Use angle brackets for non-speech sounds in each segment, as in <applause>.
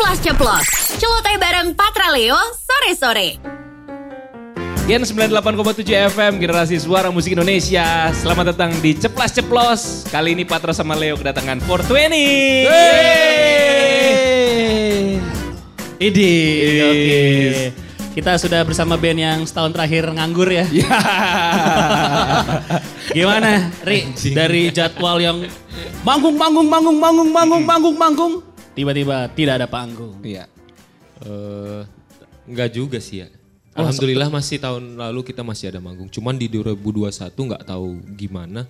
Ceplos Ceplos. Celoteh bareng Patra Leo sore-sore. Gen 98,7 FM Generasi Suara Musik Indonesia Selamat datang di Ceplas Ceplos Kali ini Patra sama Leo kedatangan 420 Idi, Yes. oke. Kita sudah bersama band yang setahun terakhir nganggur ya. Ya. <laughs> Gimana, Ri? Dari jadwal yang manggung, manggung, manggung, manggung, manggung, manggung, manggung. Tiba-tiba tidak ada panggung. Iya Eh, enggak juga sih ya. Alhamdulillah masih tahun lalu kita masih ada manggung. Cuman di 2021 nggak tahu gimana.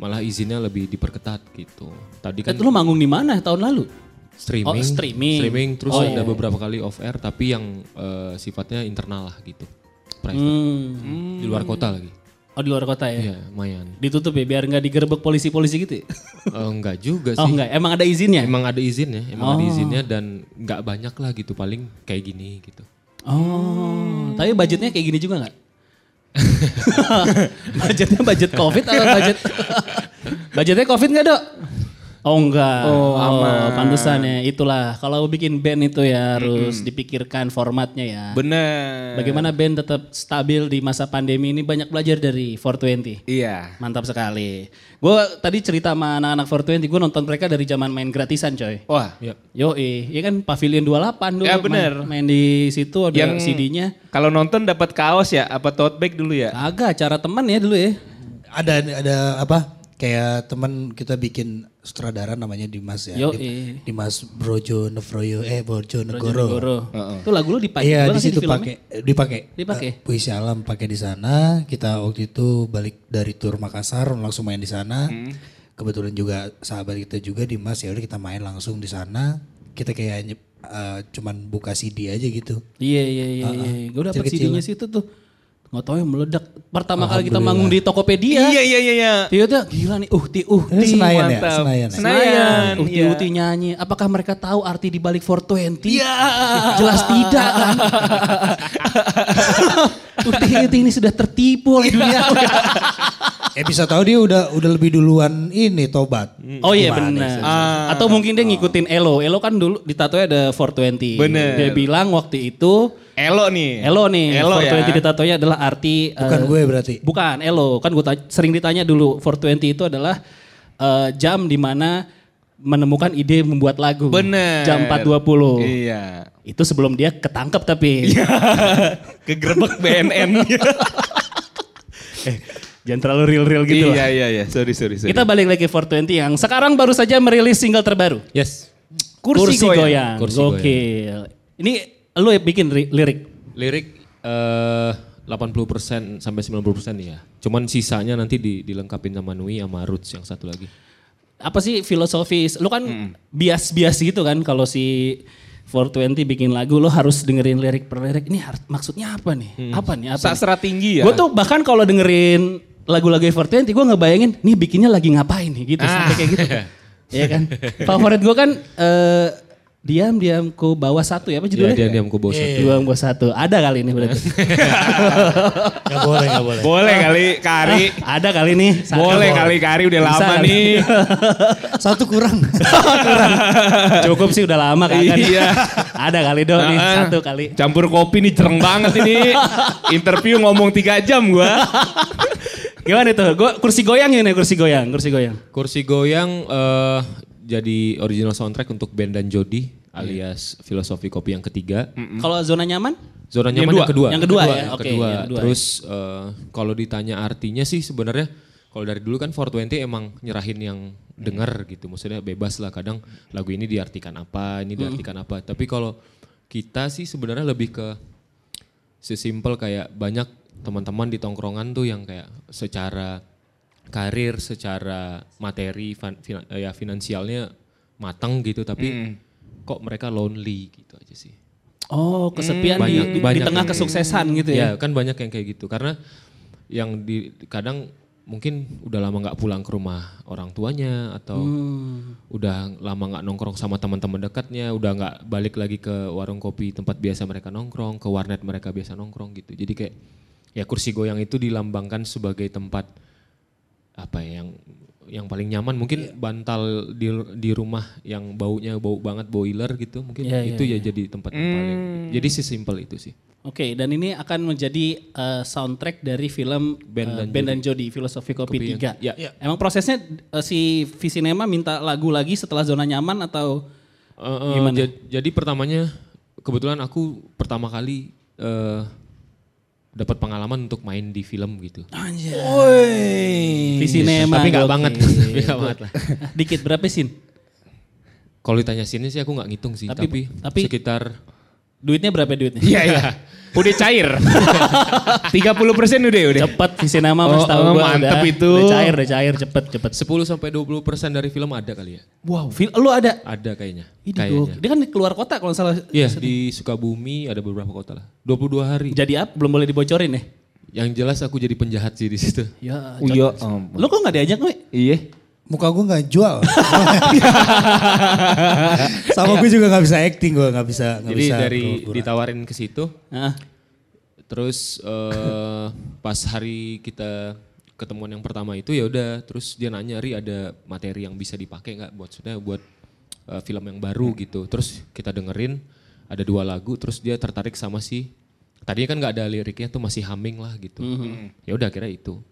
Malah izinnya lebih diperketat gitu. Tadi kan Itu lu manggung di mana tahun lalu? streaming, Oh, streaming. streaming, terus Oh, ada iya. beberapa kali off air tapi yang eh, sifatnya internal lah gitu. Private. Hmm. Di luar kota lagi. Oh di luar kota ya? Iya, lumayan. Ditutup ya biar nggak digerebek polisi-polisi gitu ya? <laughs> Eh, enggak juga Oh sih. enggak, emang ada izinnya? Emang ada izinnya, emang Oh. ada izinnya dan nggak banyak lah gitu paling kayak gini gitu. Oh, tapi budgetnya kayak gini juga nggak? <laughs> <laughs> budgetnya budget covid atau budget? budgetnya covid nggak dok? Oh enggak. Oh, aman. Pantesan ya. Itulah kalau bikin band itu ya harus dipikirkan formatnya ya. Bener Bagaimana band tetap stabil di masa pandemi ini banyak belajar dari 420. Iya Mantap sekali. Gue tadi cerita sama anak-anak 420, gue nonton mereka dari zaman main gratisan coy. Wah Ya. Yo iya kan Pavilion 28 dulu. Ya, main- bener. Main, di situ ada Yang CD-nya. Kalau nonton dapat kaos ya Apa tote bag dulu ya Agak cara teman ya dulu ya. Ada ada apa? Kayak teman kita bikin sutradara namanya Dimas ya. Yo, Dim- iya. Dimas Brojo Nevroyo eh Brojo Negoro. Goro. Itu lagu lu dipakai Iya di situ pakai dipakai. Dipakai? Eh, Puisi alam pakai di sana. Kita waktu itu balik dari tur Makassar langsung main di sana. Hmm. Kebetulan juga sahabat kita juga Dimas ya udah kita main langsung di sana. Kita kayak eh, cuman buka CD aja gitu. Iya iya iya. iya. Gue dapet. CD-nya situ tuh. Nggak tahu yang meledak. Pertama kali kita manggung di Tokopedia. Iya iya iya iya Tiba-tiba gila nih, uhti uhti. Ini Senayan ya, mantap. Senayan. ya? Senayan Uhti iya. uhti nyanyi. Apakah mereka tahu arti di balik 420? Iya. Jelas tidak kan. <laughs> uhti uhti ini sudah tertipu oleh dunia. <laughs> Eh bisa tahu dia udah udah lebih duluan ini tobat. Oh iya benar. sih? Atau mungkin dia ngikutin Elo. Elo kan dulu ditatonya ada 420. Bener. Dia bilang waktu itu Elo nih Elo nih. Elo ya 420 ditatonya adalah arti Bukan eh, gue berarti. Bukan Elo. Kan gue sering ditanya dulu 420 itu adalah eh, jam di mana menemukan ide membuat lagu. Bener Jam 4.20. Iya Itu sebelum dia ketangkep tapi. <laughs> Kegerebek BNN <laughs> <laughs> eh, jangan terlalu real-real gitu Iya lah. iya iya Sorry sorry sorry Kita balik lagi 420 yang sekarang baru saja merilis single terbaru. Yes. Kursi, Kursi goyang. goyang. Kursi Gokil. Ini lu yang bikin ri- lirik. Lirik eh 80% sampai 90% ya. Cuman sisanya nanti di, dilengkapin sama Nui sama Roots yang satu lagi. Apa sih filosofis? Lu kan bias-bias gitu kan kalau si 420 bikin lagu lo harus dengerin lirik per lirik. Ini har- maksudnya apa nih? Apa nih? Apa? Sastra tinggi ya Gue tuh bahkan kalau dengerin lagu-lagu 420 gue ngebayangin nih bikinnya lagi ngapain nih gitu sampai kayak gitu. <laughs> Iya kan? Favorit gue kan eh diam diamku bawah satu ya apa Iya, judulnya? dia diam ku bosan. Diam bawah satu. Ada kali ini berarti. <laughs> Gak boleh gak boleh. Boleh kali Kari <laughs> Ada kali nih. Satu. Boleh kali Kari udah Bisa lama kali. nih Satu kurang. Cukup sih udah lama kan. Iya. Ada kali dong nih Ah, satu kali. Campur kopi nih cereng banget ini Interview ngomong 3 jam gua Gimana itu? Gua kursi goyang ini kursi goyang, kursi goyang. Kursi goyang eh, jadi original soundtrack untuk band dan Jody alias filosofi kopi yang ketiga. Kalau zona nyaman? Zona Yang nyaman yang kedua. Yang kedua ya? Yang kedua. yang kedua Terus eh, kalau ditanya artinya sih sebenarnya kalau dari dulu kan 420 emang nyerahin yang denger gitu. Maksudnya bebas lah kadang lagu ini diartikan apa, ini diartikan apa. Tapi kalau kita sih sebenarnya lebih ke sesimpel kayak banyak teman-teman di tongkrongan tuh yang kayak secara karir, secara materi, fan- fina- ya finansialnya matang gitu tapi kok mereka lonely gitu aja sih. Oh, kesepian di, Banyak- di, di banyak tengah yang- kesuksesan gitu ya. Ya kan banyak yang kayak gitu karena yang di kadang mungkin udah lama nggak pulang ke rumah orang tuanya atau Hmm. udah lama nggak nongkrong sama teman-teman dekatnya, udah nggak balik lagi ke warung kopi tempat biasa mereka nongkrong, ke warnet mereka biasa nongkrong gitu. Jadi kayak ya kursi goyang itu dilambangkan sebagai tempat apa ya yang yang paling nyaman. Mungkin bantal di di rumah yang baunya bau banget boiler gitu mungkin Iya, iya, itu ya jadi tempat yang paling jadi sesimpel itu sih. Oke, dan ini akan menjadi eh, soundtrack dari film eh, dan Band dan Jody, Filosofi Kopi Kopi 3. yang- ya. Emang prosesnya eh, si Visinema minta lagu lagi setelah zona nyaman atau Eh, eh, Gimana? ja- jadi pertamanya kebetulan aku pertama kali eh, dapat pengalaman untuk main di film gitu Visinema? <laughs> tapi nggak gokil. banget tapi nggak banget lah Dikit berapa sin? kalau ditanya sini sih aku nggak ngitung sih Tapi- tapi, tapi- sekitar Duitnya berapa duitnya? Iya iya. <laughs> Udah cair. <laughs> 30 persen udah udah. Cepet Visinema mas Oh, tahu oh, gua mantep udah, itu. Udah cair, udah cair, cepet, cepet. 10 sampai 20 persen dari film ada kali ya Wow, fil- lu ada? ada kayaknya Ini kayaknya. Dia kan keluar kota kalau salah. Iya di Sukabumi ada beberapa kota lah 22 hari Jadi apa? Belum boleh dibocorin ya? yang jelas aku jadi penjahat sih di situ Ya. Oh, iya ampun. Lu kok nggak diajak gue? Iya. Muka gue nggak jual. <laughs> Sama gue juga nggak bisa acting gue nggak bisa nggak jadi bisa. dari pura-pura. ditawarin ke situ Nah, Terus eh, pas hari kita ketemuan yang pertama itu ya udah terus dia nanya Ri ada materi yang bisa dipakai nggak buat sudah buat eh, film yang baru gitu. Terus kita dengerin ada dua lagu terus dia tertarik sama si tadinya kan nggak ada liriknya tuh masih humming lah gitu. Ya udah kira itu.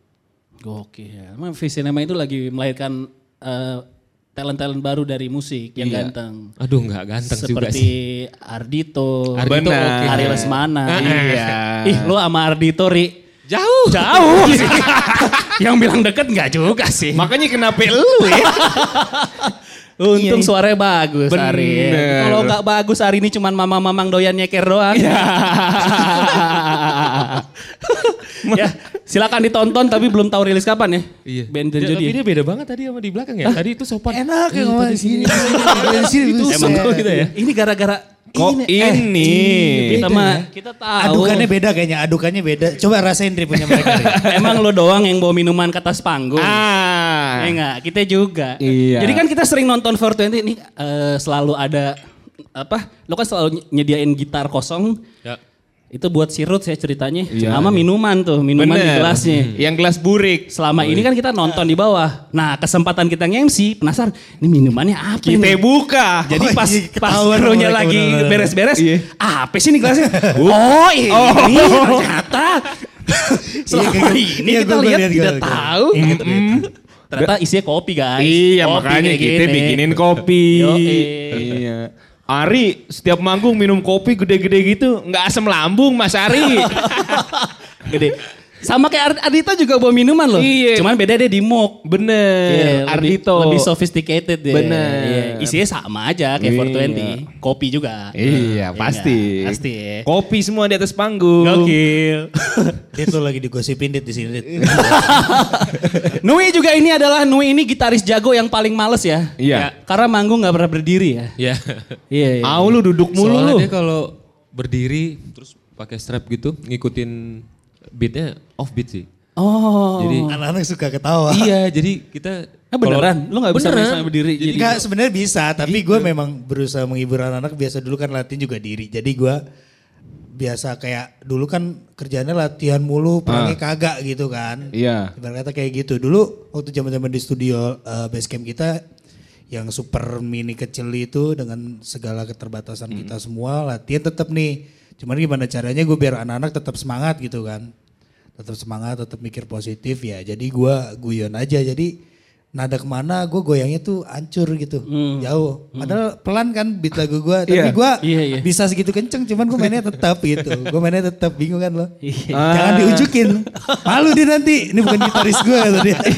Gokil. Emang Visinema itu lagi melahirkan eh, talent-talent baru dari musik yang ganteng. Aduh nggak ganteng juga Seperti sih. Ardito, Ardito Benar. oke. Ari Lesmana. Iya. Ih, lu sama Ardito, Ri. Jauh. Jauh sih. <laughs> Yang bilang deket nggak juga sih. Makanya kenapa lu ya? <laughs> Untung suaranya bagus Bener. Ari. Kalau nggak bagus Ari ini cuman mamang-mamang doyan nyeker doang. <laughs> ya, silakan ditonton tapi belum tahu rilis kapan ya. Iya. Band dan Ya, Jody. Tapi dia beda banget tadi sama di belakang ya. Tadi itu sopan. Enak ya ngomong di sini. Di sini <laughs> Emang buset. tuh gitu ya. Ini gara-gara Kok ini. eh, ini? kita mah ya. kita tahu. Adukannya beda kayaknya, adukannya beda. Coba rasain Dri punya mereka. <laughs> Emang lo doang yang bawa minuman ke atas panggung. Ah. Ya enggak, kita juga. Iya. Jadi kan kita sering nonton 420 ini eh, selalu ada apa? Lo kan selalu nyediain gitar kosong. Ya. Itu buat sirut ya ceritanya. Iya. Sama minuman tuh, minuman di Bener. gelasnya. Yang gelas burik. Selama ini kan kita nonton di bawah. Nah, kesempatan kita nge-MC, penasaran, ini minumannya apa Kita ini? buka. Jadi Oh, pas iya, pas krunya lagi beres-beres, Iya. apa sih nih gelasnya? <laughs> oh ini ternyata <laughs> selama kayak- ini iya, kita lihat tidak gua- tahu. gitu. Ternyata isinya kopi guys. Iya Kopi makanya kita gini. bikinin kopi. Iya. Ari setiap manggung minum kopi gede-gede gitu nggak asam lambung Mas Ari. <laughs> Gede. Sama kayak Ard- Ardito juga bawa minuman loh. Iya. Cuman beda dia di mug. Bener. Iya, lebih, Ardito. lebih sophisticated deh. Bener. Iya, Isinya sama aja kayak Iya. 420. Kopi juga. Iya pasti. enggak? Pasti ya. Kopi semua di atas panggung. Gokil. <laughs> Dit tuh lagi digosipin Dit di sini Dit. <laughs> Nui juga ini adalah Nui ini gitaris jago yang paling males ya. Iya. Karena manggung nggak pernah berdiri ya. Ya. Iya. iya. Au lu duduk mulu Soalnya lu. dia kalau berdiri terus pakai strap gitu ngikutin beatnya off beat sih. Oh. Jadi Anak-anak suka ketawa. iya jadi kita Ah, beneran? Lu nggak bisa Beneran. berdiri jadi, Enggak sebenarnya bisa, tapi gue memang berusaha menghibur anak-anak. Biasa dulu kan latihan juga diri. Jadi gue biasa kayak dulu kan kerjanya latihan mulu, perangnya kagak gitu kan. Iya. Ibarat kata kayak gitu. Dulu waktu zaman-zaman di studio uh, Basecamp kita yang super mini kecil itu dengan segala keterbatasan kita semua latihan tetap nih. Cuman gimana caranya gue biar anak-anak tetap semangat gitu kan. Tetap semangat, tetap mikir positif ya. Jadi gue guyon aja. Jadi nada ke mana gue goyangnya tuh hancur gitu. Jauh. Padahal pelan kan beat lagu gue. Tapi Iya. gue Iya, iya. bisa segitu kenceng. Cuman gue mainnya tetap <laughs> gitu. Gue mainnya tetap bingung kan lo. Iya. Jangan diunjukin. <laughs> Malu dia nanti. Ini bukan gitaris gue kata dia. <laughs>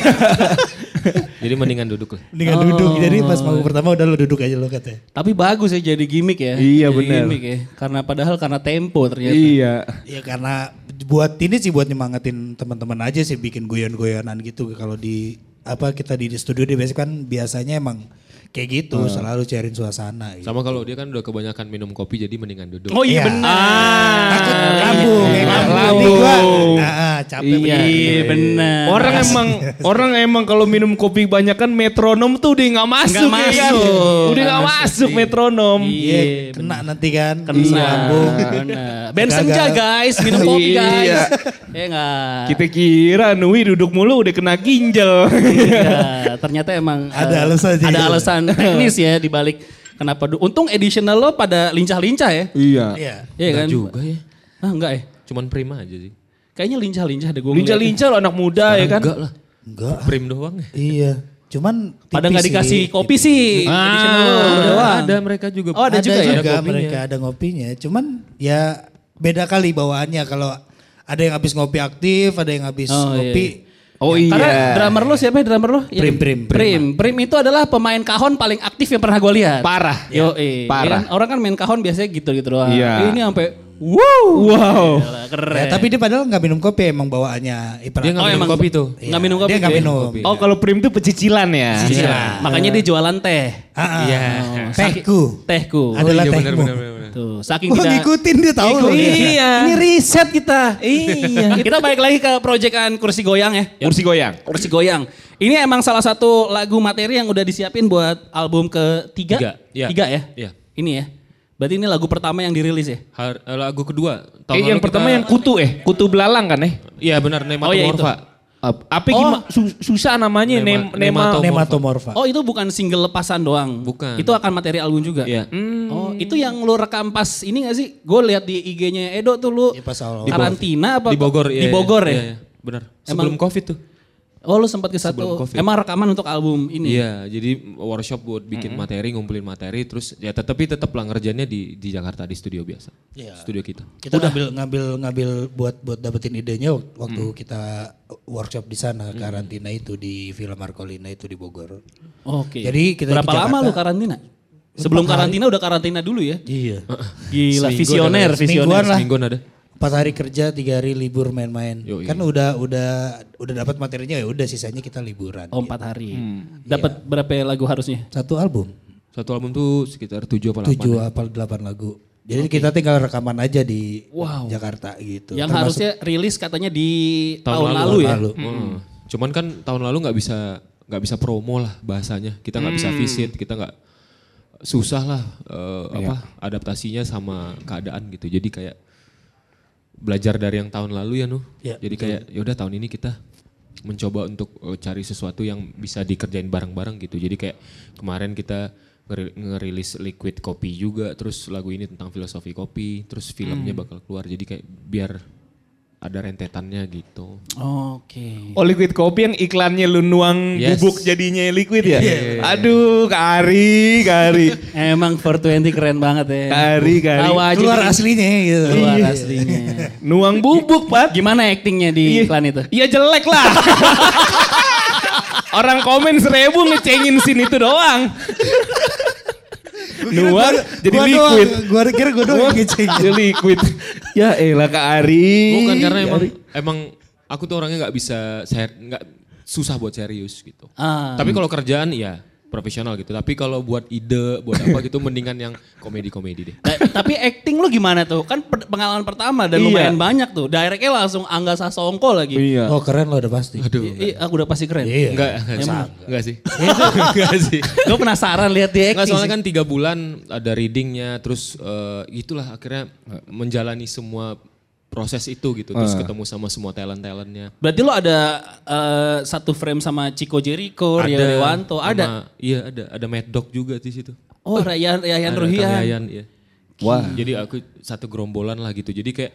jadi mendingan duduk lah. Mendingan duduk. Jadi pas manggung pertama udah lo duduk aja lo katanya. Tapi bagus ya jadi gimmick ya. Iya, bener. Gimmick ya. Karena padahal karena tempo ternyata. Iya. Ya karena buat ini sih buat nyemangatin teman-teman aja sih bikin guyon-guyonan gitu kalau di apa kita di studio di basic kan biasanya emang kayak gitu selalu cairin suasana gitu. Sama kalau dia kan udah kebanyakan minum kopi jadi mendingan duduk. Oh iya Iya. benar. Takut lambung ya kan. Lambung. Jadi gua ah, ah, capek Iya bener. benar. Orang emang <laughs> orang emang kalau minum kopi banyak kan metronom tuh udah nggak masuk, Nggak ya kan? masuk. Udah nggak masuk metronom. Iya, kena nanti kan Kena. lambung. Benar. <laughs> Ben senja guys, minum kopi guys. <laughs> Iya. Ya enggak. Kita kira Nui duduk mulu udah kena ginjal. Iya, ternyata emang Ada eh, alasan Ada juga. Alasan <laughs> teknis ya di balik kenapa. du- Untung additional lo pada lincah-lincah ya. Iya. Iya. Iya kan? juga ya. Ah enggak ya? Cuman prima aja sih. Kayaknya lincah-lincah deh gue. Lincah-lincah lo anak muda ya kan? Enggak lah. Enggak. Prim doang ya. Iya. Cuman Pada tipis nggak dikasih sih. kopi sih. additional lo doang. ada mereka juga. Oh ada, ada juga, ya? juga mereka ada ngopinya. Cuman ya beda kali bawaannya kalau ada yang habis ngopi aktif, ada yang habis Oh, iya, ngopi. Oh iya. Karena drummer lo siapa ya drummer lo? Ya, Prim, Prim, Prim. Prim itu adalah pemain kahon paling aktif yang pernah gue lihat. Parah. Yo, eh. Parah. Orang kan main kahon biasanya gitu-gitu doang. Iya. Ini sampai wow. Wow. Keren. Ya, tapi dia padahal nggak minum kopi emang bawaannya. Ibarat Dia nggak Oh, minum emang kopi tuh. Iya, nggak minum kopi Dia nggak dia? minum. Oh kalau prim tuh pecicilan ya? Iya. Makanya dia jualan teh. Ah, ah. Iya. Tehku. Tehku. Adalah iya, tehmu. benar, benar, benar. Tuh, saking Gua tidak ngikutin dia tahu loh. Iya. Ini riset kita. Iya. <laughs> kita balik lagi ke proyekan kursi goyang ya. Kursi goyang. Kursi goyang. Ini emang salah satu lagu materi yang udah disiapin buat album ketiga. Tiga, iya. Tiga ya? Iya. Ini ya. Berarti ini lagu pertama yang dirilis ya? Har- eh, lagu kedua. Tahun Eh, yang pertama kita- yang kutu eh, kutu belalang kan eh? Iya benar Oh, iya, Nematomorpha. Ap- Apa gimana? Su- susah namanya Nema- nem, nema. nemato- Nematomorpha. Oh itu bukan single lepasan doang? Bukan. Itu akan materi album juga? Iya. Oh itu yang lu rekam pas ini gak sih? Gue lihat di IG-nya Edo tuh lu Iya, pas awal-awal. karantina apa? Di Bogor Di iya, Bogor iya, ya? iya, Benar. Sebelum Covid tuh. Oh lu sempat ke satu, emang rekaman untuk album ini? Iya, jadi workshop buat bikin materi, ngumpulin materi, terus ya tetapi tetap lah ngerjainnya di di Jakarta di studio biasa. Iya. Studio kita. Kita ngambil ngambil ngambil buat buat dapetin idenya wak- waktu Hmm. kita workshop di sana karantina itu di Villa Marcolina itu di Bogor. Oke. Jadi kita Berapa lama lu karantina? Sebelum karantina udah karantina dulu ya? Iya. Gila, Semingguan visioner, ada. visioner. Semingguan lah. Semingguan ada. Empat hari kerja, tiga hari libur main-main. Yoi. Kan udah udah udah dapat materinya ya udah sisanya kita liburan. Oh empat hari. Dapat berapa lagu harusnya? Satu album, Satu album tuh sekitar 7 apa 8. tujuh apa delapan lagu. Jadi kita tinggal rekaman aja di Wow. Jakarta gitu. Yang Termasuk harusnya rilis katanya di tahun, Tahun lalu, ya? lalu. Heeh. Cuman kan tahun lalu nggak bisa nggak bisa promo lah bahasanya. Kita nggak bisa visit, kita nggak susah lah eh, apa adaptasinya sama keadaan gitu. Jadi kayak belajar dari yang tahun lalu ya Nuh. Ya, Jadi kayak yaudah tahun ini kita mencoba untuk eh, cari sesuatu yang bisa dikerjain bareng-bareng gitu. Jadi kayak kemarin kita ngeri- ngerilis liquid kopi juga, terus lagu ini tentang filosofi kopi, terus filmnya bakal keluar. Jadi kayak biar ada rentetannya gitu. Oke. Oh liquid kopi yang iklannya lu nuang Yes. bubuk jadinya liquid ya? Aduh, Kari, Kari. Emang 420 keren banget ya. Kari, Kari. Tahu aja keluar nih. aslinya gitu. Keluar Iya. aslinya. Nuang bubuk, Pak. Gimana actingnya di iklan itu? Iya jelek lah. <laughs> Orang komen seribu ngecengin scene itu doang. Nuang jadi Gua liquid. doang, Gua kira gua doang yang ngeceng. <laughs> Jadi liquid. Ya elah Kak Ari. Bukan karena emang emang aku tuh orangnya nggak bisa saya nggak susah buat serius gitu. Ah. Tapi kalau kerjaan ya profesional gitu. Tapi kalau buat ide, buat apa <laughs> gitu mendingan yang komedi-komedi deh. Da- tapi acting lu gimana tuh? Kan per- pengalaman pertama dan Iya. lumayan banyak tuh. Directnya langsung Angga Sasongko lagi. Iya. Oh keren lo udah pasti. Aduh. I- aku udah pasti keren. Iya. Enggak, enggak sih. Enggak sih. <laughs> Enggak sih. Gue penasaran lihat dia Enggak acting. soalnya sih. kan tiga bulan ada readingnya, terus eh, itulah akhirnya menjalani semua proses itu gitu, terus ketemu sama semua talent talentnya. Berarti lo ada eh, satu frame sama Chico Jericho, Rio Dewanto, ada. Iya ada, ada Mad Dog juga di situ. Oh, Rayan Rayan Ada Ruhian. Yayan, iya. Wah. Jadi aku satu gerombolan lah gitu. Jadi kayak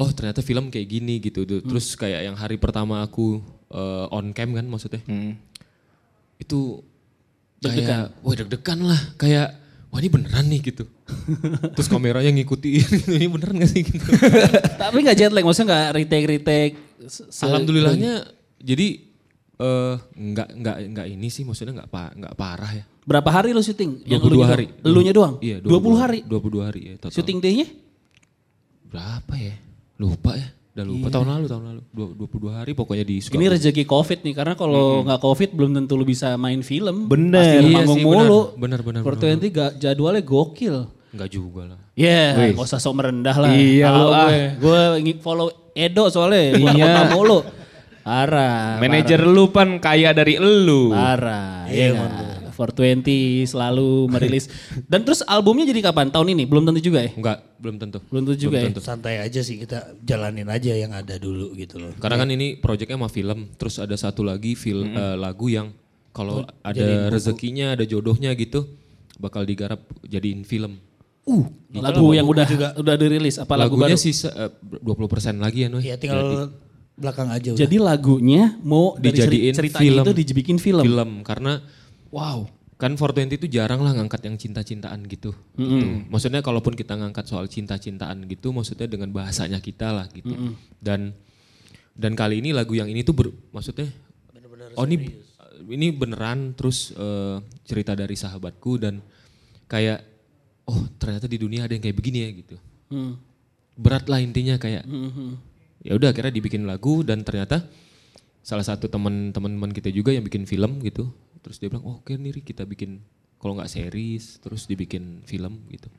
oh ternyata film kayak gini gitu. Hmm. Terus kayak yang hari pertama aku eh, on cam kan maksudnya. Hmm. Itu kayak wah deg-degan lah. Kayak wah ini beneran nih gitu. Terus kameranya ngikutin ini beneran gak sih gitu. <laughs> Tapi nggak jet lag, maksudnya nggak retake retake. se- se- Alhamdulillahnya jadi eh nggak nggak nggak ini sih maksudnya nggak pa, nggak parah ya. Berapa hari lo syuting? 22 elunya hari. doang? Elunya doang? Iya, 20 hari? 22 hari ya total. Syuting day-nya? berapa ya? Lupa ya. Udah lupa tahun lalu tahun lalu. Dua- 22 hari pokoknya di Ini rezeki covid nih karena kalau nggak covid belum tentu lu bisa main film. Bener. Pasti Iya manggung sih, bener. mulu. Bener, bener, 420 ga- jadwalnya gokil. Enggak juga lah. Ya, Wih. gak usah sok merendah lah. Iya, lu, ah. gue. Follow Edo soalnya. Iya. mulu. Parah. Manajer lu pan kaya dari elu. Parah. Iya. kan? 420 selalu merilis. <laughs> Dan terus albumnya jadi kapan? Tahun ini? Belum tentu juga ya? Enggak, belum tentu. Belum tentu juga ya? Santai aja sih kita jalanin aja yang ada dulu gitu loh. Karena kan ini proyeknya sama film, terus ada satu lagi film eh, lagu yang kalau ada rezekinya, ada jodohnya gitu, bakal digarap jadiin film. Uh, lagu yang udah udah dirilis apa lagu Lagunya baru? sisa eh, 20% lagi ya, Noy. Ya tinggal belakang aja udah. Jadi lagunya mau Dijadiin film. itu dibikin film. Film karena Wow. kan 420 itu jarang lah ngangkat yang cinta-cintaan gitu. gitu. Maksudnya kalaupun kita ngangkat soal cinta-cintaan gitu, maksudnya dengan bahasanya kita lah gitu. Dan dan kali ini lagu yang ini tuh ber- maksudnya oh ini ini beneran terus eh, cerita dari sahabatku dan kayak oh ternyata di dunia ada yang kayak begini ya gitu. Hmm. Berat lah intinya kayak ya udah akhirnya dibikin lagu dan ternyata salah satu teman-teman kita juga yang bikin film gitu terus dia bilang oh, oke nih Ri, kita bikin kalau nggak series terus dibikin film gitu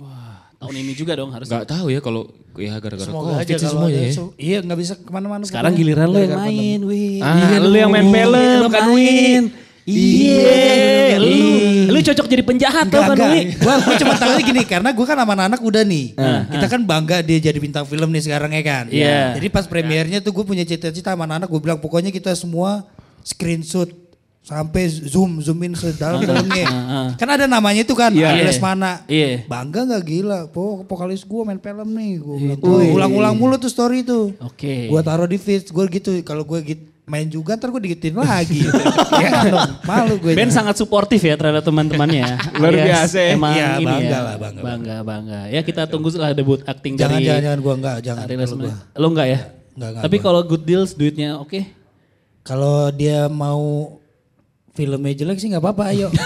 Wah, tahun ini juga dong harus. nggak tahu ya kalau ya gara-gara Semoga covid aja ada ya Iya nggak bisa ke mana-mana. Sekarang giliran lo yang main, wih. Ah, lu yang main film, lo kan, main. Iya, lu, Iya. lu cocok jadi penjahat tau kan. Wi? Gua, gua cuma tahu gini karena gua kan sama anak udah nih. Kita kan bangga dia jadi bintang film nih sekarang ya kan. Iya. Jadi pas premiernya tuh gue punya cita-cita sama anak gue bilang pokoknya kita semua screenshot sampai zoom zoomin sedalam-dalamnya. kan ada namanya itu kan, Iya. Lesmana. Iya. Bangga nggak gila? Po, vokalis gue main film nih. Gue bilang, "Woi, ulang-ulang mulu tuh story itu. Oke. Gue taruh di feed, gue gitu. Kalau gue gitu, main juga ntar gue digitin lagi. <laughs> ya malu gue. Ben sangat suportif ya terhadap temantemannya. <laughs> Luar Alias biasa ya. Emang Iya, ini bangga ya. lah, bangga, Bangga, bangga. Ya kita tunggu lah debut acting jangan, dari jangan, jangan, gue enggak, jangan. Gua. Lo enggak ya? Enggak, enggak Tapi kalau good deals duitnya oke. Kalau dia mau filmnya jelek sih nggak apa-apa, ayo. <laughs>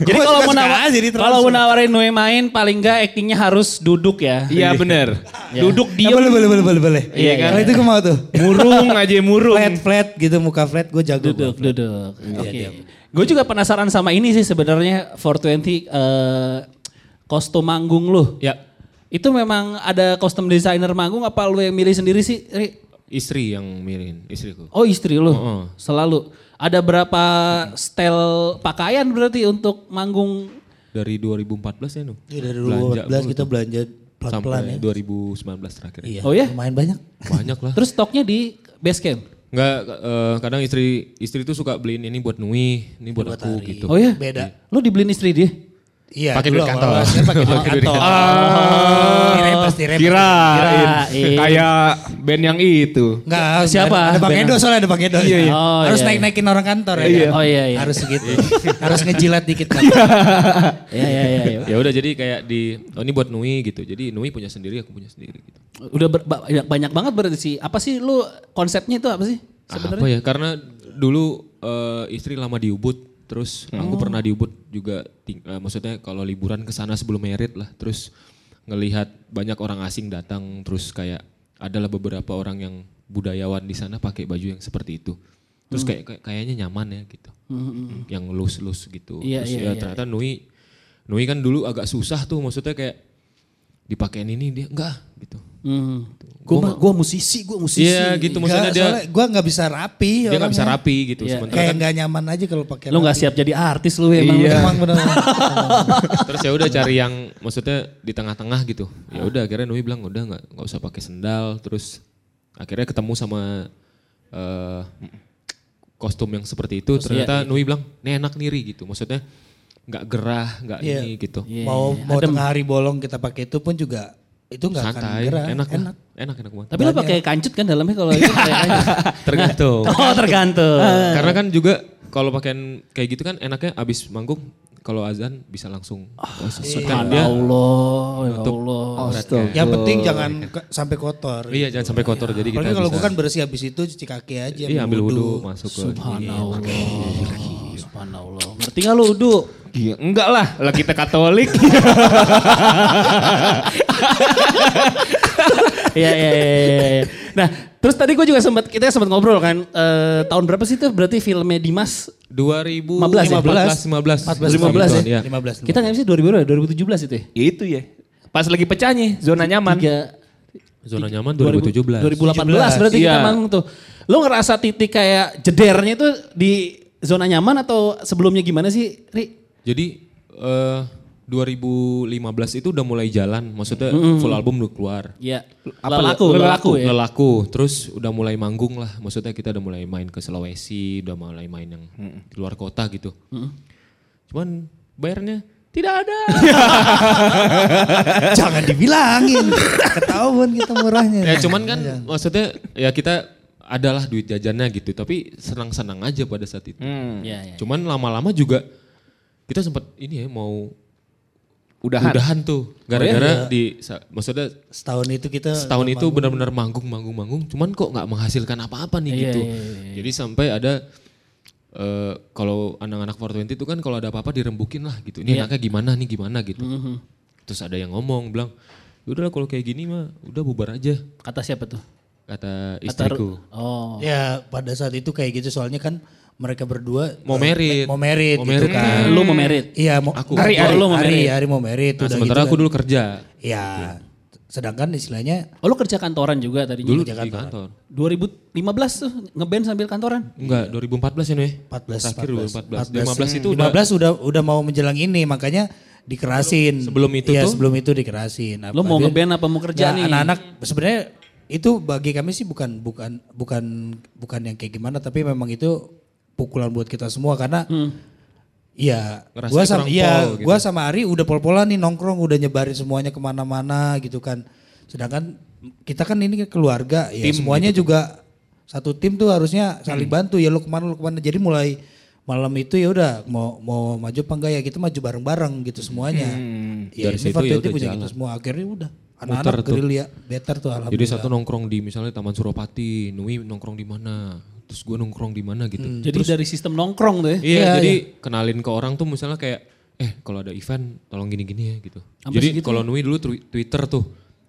Jadi kalau mau nawa- sekali jadi kalau mau nawarin Noe main paling enggak actingnya harus duduk ya. Iya bener. <laughs> Duduk Ya, diem. boleh, boleh, boleh, boleh, boleh. Iya, kan? Kalau itu gue mau tuh. Murung aja murung. Flat, flat gitu, muka flat gue jago. Duduk, gua. duduk. Oke. Gue juga penasaran sama ini sih sebenarnya 420 eh, kostum manggung lu. ya Itu memang ada kostum desainer manggung apa lu yang milih sendiri sih? Ri? istri yang mirin istriku Oh istri lu Oh, oh. selalu. Ada berapa style pakaian berarti untuk manggung? dari 2014 ya nu Iya, dari Belanja 2014 mulu kita belanja pelan-pelan sampai ya. 2019 terakhir Iya, Oh ya? lumayan banyak. banyak lah Terus stoknya di base camp? Nggak, eh, kadang istri istri tuh suka beliin ini buat Nui, ini buat aku gitu. Oh ya? Beda. Lu dibeliin istri dia? Iya, Pakai duit kantor. kan pakai duit kantor. Ah, pasti rem. kirain. Kirain. Kayak band yang itu. Enggak, Siapa? Ada, Bang. Edo soalnya ada Bang Edo. Iya, iya. Oh, Harus iya, naik-naikin orang kantor ya. Iya. kan? Oh iya iya. Harus segitu. <laughs> Harus ngejilat dikit kan. Iya iya iya. iya. Ya udah jadi kayak di oh ini buat Nui gitu. Jadi Nui punya sendiri, aku punya sendiri gitu. Udah ber- ba- banyak, banget berarti sih. Apa sih lu konsepnya itu apa sih? Apa ya? Karena dulu eh, istri lama di Ubud, terus aku pernah di Ubud juga. ting- eh, maksudnya kalau liburan ke sana sebelum merit lah, terus ngelihat banyak orang asing datang, terus kayak adalah beberapa orang yang budayawan di sana pakai baju yang seperti itu. Terus kayak, kayak- kayaknya nyaman ya gitu, yang loose-loose gitu. Iya, terus iya, ya iya. ternyata Nui, Nui kan dulu agak susah tuh, maksudnya kayak dipakein ini dia enggak gitu. Hmm. Gue mah gua musisi, gue musisi. Iya gitu maksudnya dia soalnya gue nggak bisa rapi. dia nggak bisa rapi gitu. Iya. Sementara Kayak kan nggak nyaman aja kalau pakai. Lu nggak siap jadi artis lu emang. Iya. Emang bener. <laughs> terus ya udah cari yang maksudnya di tengah-tengah gitu. Ya udah akhirnya Nui bilang udah nggak nggak usah pakai sendal. Terus akhirnya ketemu sama eh, kostum yang seperti itu. Ternyata Nui bilang ini enak nih Ri," gitu. Maksudnya nggak gerah, nggak Iya. ini gitu. Iya, mau iya, mau adem. tengah hari bolong kita pakai itu pun juga itu nggak akan gerah. enak, enak. enak, enak banget. Tapi lu pakai kancut kan dalamnya kalau itu kayak. <laughs> Tergantung. <laughs> Oh tergantung. <laughs> Karena kan juga kalau pakaian kayak gitu kan enaknya abis manggung kalau azan bisa langsung oh, kan dia. Allah, ya Allah. Yang penting jangan ke- sampai kotor. Iya jangan sampai kotor jadi kita kalau gue kan bersih habis itu cuci kaki aja. Iya ambil wudhu. wudhu masuk ke Subhanallah. Subhanallah. Ngerti gak lu Udu? Iya, enggak lah, lah kita Katolik. Iya iya iya iya. iya. Nah, terus tadi gue juga sempat kita sempat ngobrol kan eh, tahun berapa sih itu berarti filmnya Dimas 2015 15 15 2015 ya? ya. 15. Kita nggak sih 2000 berapa? 2017 itu ya? Itu ya. Pas lagi pecahnya, zona nyaman. Tiga, Zona nyaman 2017. 2017. 2018 berarti kita Iya. manggung tuh. Lo ngerasa titik kayak jedernya itu di zona nyaman atau sebelumnya gimana sih, Ri? Jadi eh 2015 itu udah mulai jalan, maksudnya full album udah keluar. Iya. Apa, Lelaku, lelaku, lelaku ya. Lelaku, terus udah mulai manggung lah. Maksudnya kita udah mulai main ke Sulawesi, udah mulai main yang di luar kota gitu. Cuman bayarnya tidak ada. <laughs> Jangan dibilangin. <laughs> Ketahuan kita murahnya. ya cuman kan maksudnya ya kita adalah duit jajannya gitu, tapi senang-senang aja pada saat itu. Hmm. Iya, iya. Cuman lama-lama juga kita sempat ini ya mau Udahan. udahan tuh gara-gara di sa- maksudnya Setahun itu kita setahun itu benar-benar manggung manggung manggung cuman kok nggak menghasilkan apa-apa nih Iya, gitu iya, iya, jadi sampai ada eh, kalau anak-anak 420 itu kan kalau ada apa-apa dirembukin lah gitu ini Iya. anaknya gimana nih gimana gitu Mhm. terus ada yang ngomong bilang udahlah kalau kayak gini mah udah bubar aja Kata siapa tuh? Kata Kata- istriku Oh. Ya pada saat itu kayak gitu soalnya kan mereka berdua Mau eh, merit. Mau merit Mau gitu merit. kan. Lu mau merit? Iya, mau Aku. Ari, Oh, Ari, lu mau merit. Ari mau merit nah, sementara gitu aku kan. dulu kerja Iya. Sedangkan istilahnya Oh lu kerja kantoran juga tadinya? dulu di kantor 2015 tuh ngeband sambil kantoran? enggak 2014 ya nih 14 terakhir 14, 2014 15 itu udah 15 udah udah mau menjelang ini makanya dikerasin. Sebelum itu Iya, tuh? sebelum itu dikerasin. Lu mau ngeband apa mau kerja Nggak, nih? Anak-anak sebenarnya itu bagi kami sih bukan bukan bukan bukan yang kayak gimana tapi memang itu pukulan buat kita semua karena Iya, Ngerasa gua sama iya, pol gitu. gua sama Ari udah pol-polan nih nongkrong, udah nyebarin semuanya ke mana-mana gitu kan. Sedangkan kita kan ini keluarga, ya semuanya juga satu tim tuh harusnya saling bantu ya lu ke mana lu ke mana. Jadi mulai malam itu ya udah mau mau maju apa enggak ya kita maju bareng-bareng gitu semuanya. Ya, Dari situ ya 20 udah punya jalan. kita semua akhirnya udah anak-anak tuh. gerilya better tuh alhamdulillah. Jadi satu nongkrong di misalnya Taman Suropati, Nui nongkrong di mana, terus gue nongkrong di mana gitu. Jadi dari sistem nongkrong tuh ya? Iya, Iya, jadi kenalin ke orang tuh misalnya kayak, eh kalau ada event tolong gini-gini ya gitu. Sampai jadi segitu kalau Nui dulu twi- Twitter tuh,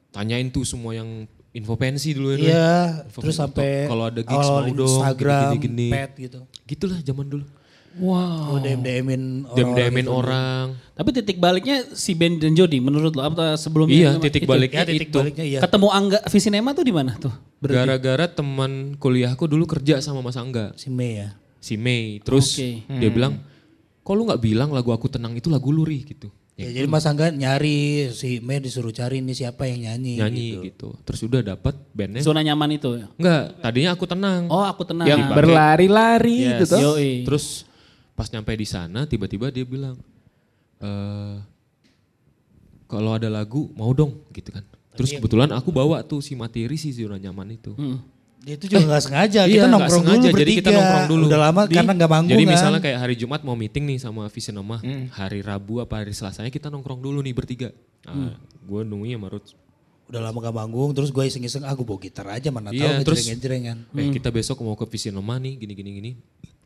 tanyain tuh semua yang info pensi dulu ya. Iya, terus sampai kalau ada gigs awal mau dong, Instagram, gini-gini. pet gitu. Gitulah zaman dulu. Wow. Oh, DM-DM-in Dem-demin gitu. orang. Tapi titik baliknya si Ben dan Jody menurut lo apa sebelumnya? Iya, Itu? titik baliknya Ya titik itu. baliknya iya. Ketemu Angga Visinema tuh di mana tuh? Berarti. Gara-gara teman kuliahku dulu kerja sama Mas Angga, Si Mei ya. si Mei. Terus Oke. dia bilang, kok lu nggak bilang lagu aku tenang itu lagu luri gitu. Ya, jadi Mas Angga nyari si Mei disuruh cari ini siapa yang nyanyi. nyanyi gitu. Terus udah dapat bandnya. Zona nyaman itu. Enggak, tadinya aku tenang. Oh aku tenang. Yang Dipakai. berlari-lari Yes. gitu. Yoi. Terus pas nyampe di sana tiba-tiba dia bilang, eh kalau ada lagu mau dong gitu kan. Terus kebetulan aku bawa tuh si materi si zona nyaman itu. Dia itu juga nggak sengaja, Iya, kita nggak nongkrong sengaja. dulu Jadi bertiga. kita nongkrong dulu. Udah lama Di- karena nggak manggung Jadi kan. misalnya kayak hari Jumat mau meeting nih sama Visinema, hari Rabu apa hari Selasanya kita nongkrong dulu nih bertiga. Nah, gue nungguin sama Ruth. Udah lama gak manggung, terus gue iseng-iseng, ah gue bawa gitar aja mana Iya, tahu terus- ngejreng-ngejrengan. Eh kita besok mau ke Visinema nih gini gini gini.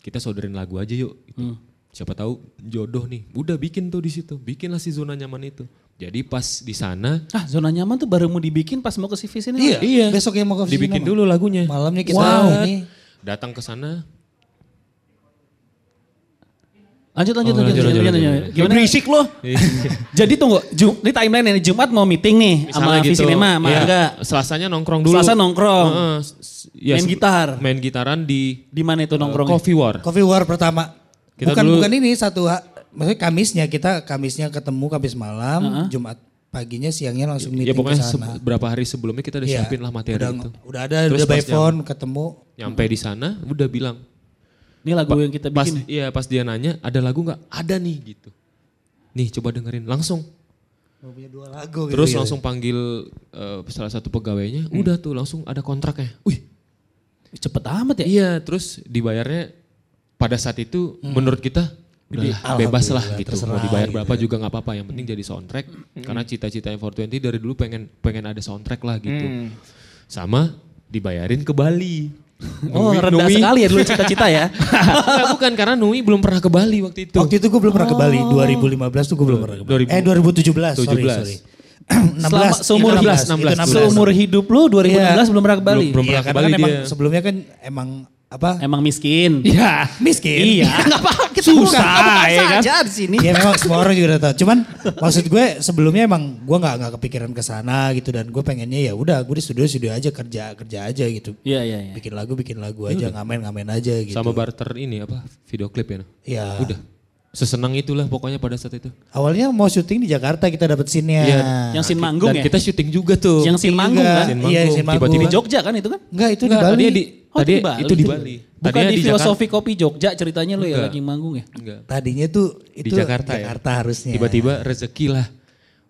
Kita saudarin lagu aja yuk. Gitu. Siapa tahu jodoh nih. Udah bikin tuh di situ. Bikinlah si zona nyaman itu. Jadi pas di sana Ah zona nyaman tuh baru mau dibikin pas mau ke si Visinema. Iya, Iya. besoknya mau ke dibikin Visinema. dulu lagunya. Malamnya kita Wow. ini. Datang ke sana. Lanjut lanjut Oh, lanjut, lanjut, lanjut, lanjut, lanjut. lanjut. Gimana? Berisik lo. <laughs> Jadi tunggu, Jum, ini timeline ini Jumat mau meeting nih sama Misalnya Visinema sama Iya. Angga. Selasanya nongkrong dulu. Selasa nongkrong. Ya, Main gitar. Main gitaran di Di mana itu nongkrong? Coffee War. Coffee War pertama. Kita bukan dulu- bukan ini satu maksudnya Kamisnya kita Kamisnya ketemu Kamis malam, Jumat paginya siangnya langsung Ya meeting pokoknya ke sana. berapa hari sebelumnya kita udah Iya, siapin lah materi udah, itu. Udah ada Terus udah by phone ketemu. Nyampe di sana udah bilang. Ini lagu yang kita Pas bikin. iya pas dia nanya ada lagu nggak? Ada nih gitu. Nih coba dengerin langsung. Mau punya dua lagu gitu Terus ya. langsung panggil eh, salah satu pegawainya. Udah tuh langsung ada kontraknya. Wih Cepet amat ya. iya terus dibayarnya pada saat itu menurut kita udahlah, Alhamdulillah, bebas lah gitu. terserah Mau dibayar gitu berapa juga nggak apa-apa. Yang penting jadi soundtrack. Karena cita-citanya 420 dari dulu pengen pengen ada soundtrack lah gitu. Sama dibayarin ke Bali. Oh Nui- rendah Nui- sekali ya dulu cita-cita ya. <laughs> Enggak, bukan karena Nui belum pernah ke Bali waktu itu. Waktu itu gue belum pernah ke Bali, 2015 tuh gue belum pernah ke Bali. 2000. Eh 2017, sorry 17. sorry. <clears throat> Selama 16, seumur itu hidup, 16, itu 16. seumur hidup lu 2016 Iya. belum pernah ke Bali. Belum- belum pernah ke karena Bali kan emang dia. sebelumnya kan emang apa? Emang miskin. Iya. miskin. Iya, <laughs> enggak apa kita Susah, ya kan? aja di sini. ya memang semua orang juga udah tahu. Cuman maksud gue sebelumnya emang gue nggak nggak kepikiran ke sana gitu dan gue pengennya ya udah gue di studio studio aja kerja kerja aja gitu. Iya, iya, iya. Bikin lagu bikin lagu aja ngamen ngamen aja gitu. Sama barter ini apa video klip ya. Ya. Udah. Sesenang itulah pokoknya pada saat itu. Awalnya mau syuting di Jakarta kita dapet scene-nya. Iya. Yang sin manggung Dan ya? kita syuting juga tuh. Yang sin Syuting manggung kan? Sin Iya, manggung. sin manggung. Tiba-tiba Di Jogja kan itu kan? Enggak itu di Enggak, Bali. tadinya di Oh, tadi itu di Bali. itu di Bali. Bukan Tadinya di, Jakarta. filosofi kopi Jogja ceritanya lo ya lagi manggung ya? Enggak. Tadinya tuh itu Di Jakarta, ya. Jakarta harusnya. Tiba-tiba rezeki lah.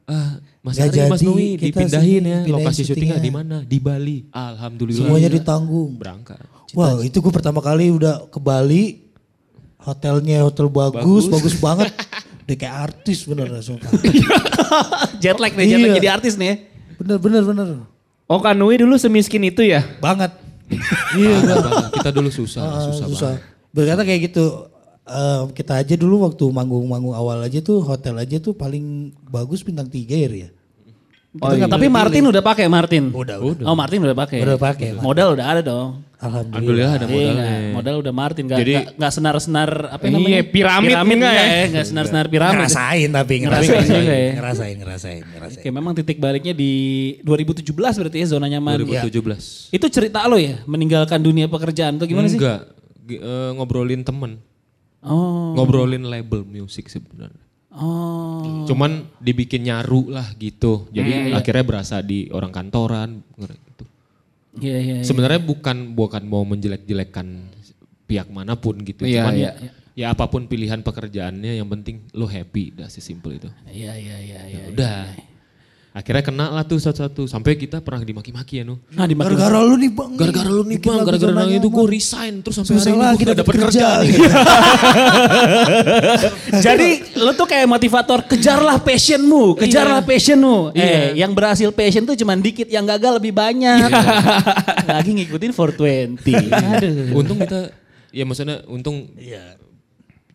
Ah, Mas Ari, Mas Nui kita dipindahin sini, ya pindahin lokasi syutingnya di mana? Di Bali. Alhamdulillah. Semuanya ditanggung. berangkat. Wow itu gue pertama kali udah ke Bali. Hotelnya hotel bagus, bagus, banget. <laughs> Udah kayak artis bener sumpah. <laughs> jet lag nih, jet lag Iya. jadi artis nih ya. Bener, bener, bener. Oh Kanui dulu semiskin itu ya? Banget. <laughs> Iya, banget. Kita dulu susah, Ah, susah, susah. banget. Berkata kayak gitu. eh, kita aja dulu waktu manggung-manggung awal aja tuh hotel aja tuh paling bagus bintang tiga ya. Oh, Tapi Martin udah pakai Martin. Udah, udah. Oh Martin udah pakai. Udah pakai. Modal udah ada dong. Alhamdulillah. Alhamdulillah ada Iya, modalnya. nggak, modal udah Martin nggak Jadi- nggak- senar-senar apa Iya, namanya? piramid enggak enggak ya? ya, nggak senar-senar piramid. Ngerasain tapi Ngerasain ngerasain. juga ya. Ngerasain, ngerasain, ngerasain. Oke, memang titik baliknya di 2017 berarti ya zona nyaman. 2017. Itu cerita lo ya, meninggalkan dunia pekerjaan tuh gimana sih? Enggak, eh, ngobrolin temen. Oh, Ngobrolin label musik sebenarnya. Oh, Cuman dibikin nyaru lah gitu. Jadi akhirnya berasa di orang kantoran gitu. iya iya. iya. Sebenarnya bukan bukan mau menjelek-jelekkan pihak mana pun gitu. Iya, Cuman iya. ya, ya apa pun pilihan pekerjaannya yang penting lo happy, udah sesimpel itu. Iya iya iya iya. Udah. Akhirnya kena lah tuh satu-satu. Sampai kita pernah dimaki-maki ya no. Nah, di Gara-gara lu nih bang. Gara-gara lu nih bang, gara-gara nang itu gue resign. Terus sampai Susah hari ini gue gak dapet kerja kerja. nih. <laughs> Jadi lo tuh kayak motivator, kejarlah passionmu, kejarlah passionmu. Eh, yang berhasil passion tuh cuman dikit, yang gagal lebih banyak. <laughs> Lagi ngikutin 420. Aduh. Untung kita, ya maksudnya untung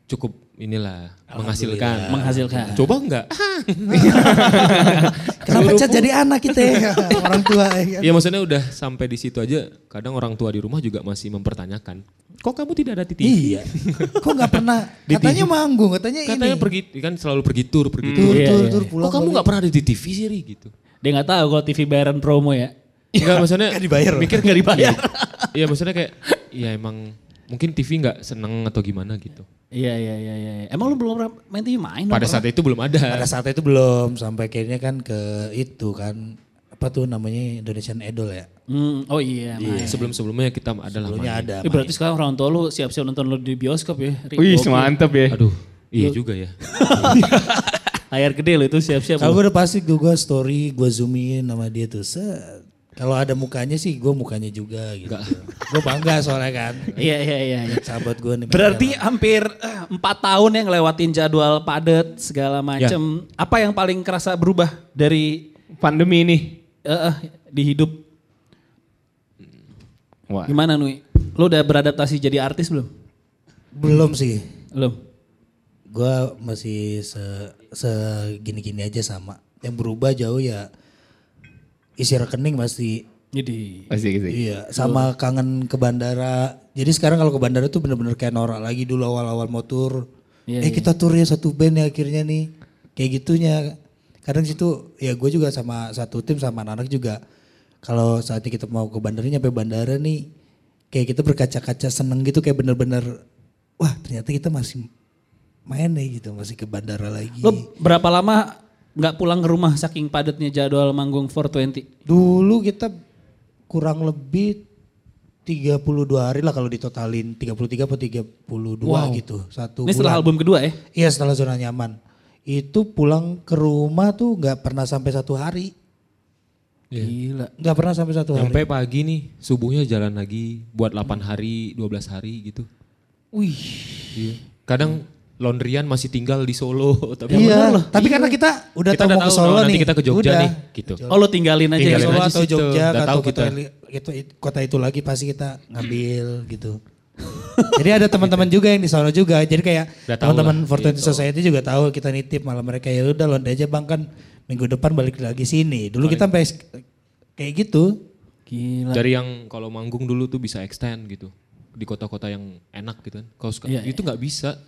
cukup inilah menghasilkan. Menghasilkan. Coba enggak? <laughs> Kenapa cat jadi anak kita ya? <laughs> Orang tua ya kan? Ya maksudnya udah sampai di situ aja. Kadang orang tua di rumah juga masih mempertanyakan. Kok kamu tidak ada di TV? Iya. <laughs> Kok nggak pernah? Katanya manggung, katanya, Katanya ini. pergi kan selalu pergi tur, pergi tur, tur. Iya, tur, iya. tur, pulang. Kok kamu nggak pernah ada di TV sih Ri? gitu? Dia nggak tahu kalau TV bayaran promo ya. Enggak maksudnya Nggak dibayar. Mikir Nggak dibayar. Iya maksudnya kayak ya emang mungkin TV nggak seneng atau gimana gitu. Iya iya iya iya. Emang lu belum main TV main? Pada saat itu belum ada. Pada saat itu belum, sampai kayaknya kan ke itu kan. Apa tuh namanya Indonesian Idol ya? Hmm, oh iya. main. Sebelum-sebelumnya kita adalah Sebelumnya main. ada. Eh, berarti sekarang orang tua lu siap-siap nonton lu di bioskop ya? Wih mantep ya. Aduh, iya juga ya. <laughs> Layar gede lo itu siap-siap. Kalau lu. gue udah pasti gue gue story, gue zoomin sama dia tuh. Set. Kalau ada mukanya sih gue mukanya juga gitu. gue bangga soalnya kan. Iya iya iya. iya. Sahabat gue nih. Berarti hampir eh, empat tahun yang ngelewatin jadwal padat segala macem. Apa yang paling kerasa berubah dari Pandemi ini. eh, eh, di hidup? Wah. Gimana Nui? Lu udah beradaptasi jadi artis belum? Belum sih. Belum. Gue masih se segini-gini aja sama. Yang berubah jauh ya isi rekening pasti. Jadi Pasti gitu. Iya, sama kangen ke bandara. Jadi sekarang kalau ke bandara tuh bener-bener kayak norak lagi dulu awal-awal mau tur. Iya, eh kita tur ya satu band ya akhirnya nih. Kayak gitunya. Kadang situ ya gue juga sama satu tim sama anak-anak juga. Kalau saatnya kita mau ke bandara nyampe bandara nih. Kayak kita berkaca-kaca seneng gitu kayak bener-bener. Wah ternyata kita masih main nih gitu. Masih ke bandara lagi. Lo berapa lama nggak pulang ke rumah saking padatnya jadwal manggung 420? Dulu kita kurang lebih 32 hari lah kalau ditotalin 33 atau 32 gitu. Satu Ini setelah bulan. album kedua ya? Iya setelah zona nyaman. Itu pulang ke rumah tuh nggak pernah sampai satu hari. Gila. Nggak pernah sampai satu hari. Nyampe pagi nih, subuhnya jalan lagi buat 8 hari, 12 hari gitu. Wih. Iya. Kadang laundryan masih tinggal di Solo <laughs> tapi Iya, tapi karena kita udah Kita tahu udah mau ke tahu, Solo nanti nih. kita ke Jogja udah. nih, gitu. Oh lo tinggalin aja Tinggalin ya? Solo aja atau situ. Jogja Udah atau tahu kota, kita. itu, kota itu lagi pasti kita ngambil gitu. Jadi ada teman-teman juga yang di sana juga. Jadi kayak teman-teman Fortune gitu. Society juga tahu kita nitip malah mereka ya udah londe aja bang kan minggu depan balik lagi sini. Dulu kita sampai kayak gitu. Gila. Dari yang kalau manggung dulu tuh bisa extend gitu di kota-kota yang enak gitu kan. Kalau suka- Iya, itu nggak bisa.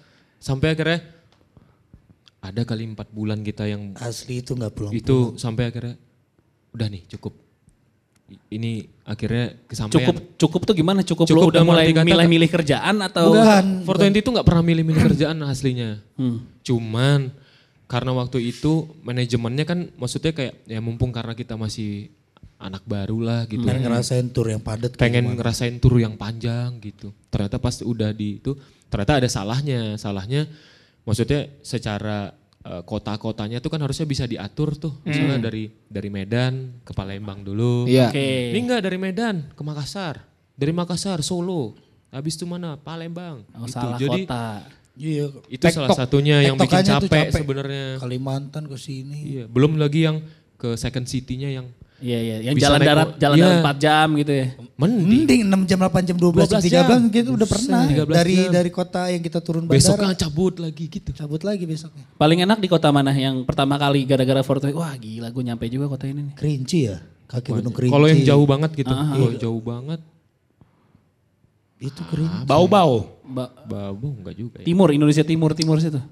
Sampai akhirnya ada kali empat bulan kita yang Asli itu nggak pulang. itu sampai akhirnya udah nih cukup. Ini akhirnya kesampaian. Cukup cukup tuh gimana? Cukup, Cukup lo udah mulai milih-milih kerjaan atau Bukan. 420 itu nggak pernah milih-milih kerjaan aslinya. Hmm. Cuman karena waktu itu manajemennya kan maksudnya kayak ya mumpung karena kita masih anak baru lah gitu. Pengen ngerasain tour yang padat. pengen gimana. ngerasain tur yang panjang gitu. Ternyata pas udah di itu ternyata ada salahnya. Salahnya maksudnya secara eh, kota-kotanya tuh kan harusnya bisa diatur tuh. Misalnya dari dari Medan ke Palembang dulu. Iya. Oke. Ini enggak dari Medan ke Makassar. Dari Makassar Solo. Habis itu mana? Palembang. Oh, Gitu. salah Jadi kota. Iya. itu salah satunya yang bikin tuh capek, sebenarnya. Kalimantan ke sini. Iya, belum lagi yang ke second city-nya yang Iya iya, yang Bisa jalan naik darat jalan Iya. darat 4 jam gitu ya. mending. Mending 6 jam, 8 jam, 12, jam, 12 13 jam. gitu udah pernah. 13 Dari jam. dari kota yang kita turun bandara. Besoknya cabut lagi gitu. cabut lagi besoknya. Paling enak di kota mana yang pertama kali gara-gara Fortune? Wah gila gue nyampe juga kota ini nih. Kerinci ya? Kaki Gunung Kerinci. Kalau yang jauh banget gitu. Ah, Kalau jauh banget. Itu Kerinci. Bau-bau. Ba- Babu enggak juga ya. Timur, Indonesia Timur, Timur situ.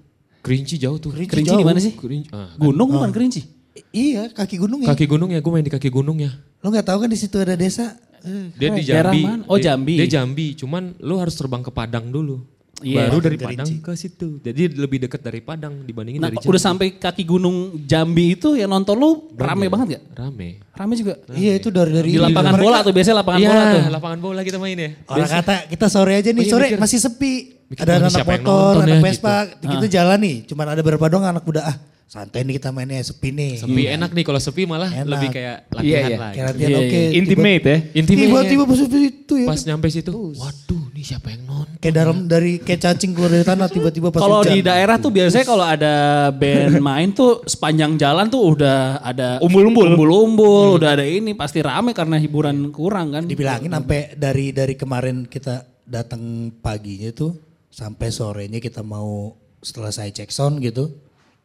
Kerinci jauh tuh. Kerinci di mana sih? Kerinci. Ah, Gunung bukan Kerinci? Iya, kaki gunung ya. kaki gunung ya, gue main di kaki gunung ya. Lo nggak tahu kan di situ ada desa? Eh, Dia di Jambi. Oh, Dia- Jambi. Dia Jambi, cuman lu harus terbang ke Padang dulu. Iya. Baru dari. Padang ke situ. Jadi lebih dekat dari Padang dibandingin Nah, dari udah sampai kaki gunung Jambi itu yang nonton lu rame banget gak? Rame. Rame juga. Iya itu dari dari Di lapangan bola tuh biasanya lapangan Iya, bola tuh. lapangan bola kita main ya. Orang kata kita sore aja nih, Oh iya, sore mikir. masih sepi. Mikir, ada anak motor, anak ya, Vespa, kita jalan nih. Cuman ada beberapa dong anak muda ah santai nih kita mainnya sepi nih. Sepi enak nih kalau sepi malah Enak. lebih kayak Iya, latihan iya. lah. Kayak gitu. latihan Iya, oke. Intimate ya. Intimate. Tiba-tiba pas itu ya. Pas nyampe situ, waduh nih siapa yang nonton? Kayak dalam dari kayak cacing keluar dari tanah tiba-tiba pas Kalau di daerah tuh biasanya kalau ada band <laughs> main tuh sepanjang jalan tuh udah ada Umbul-umbul. umbul-umbul, udah ada ini pasti rame karena hiburan kurang kan. dibilangin sampai dari dari kemarin kita datang paginya tuh sampai sorenya kita mau setelah saya cek sound gitu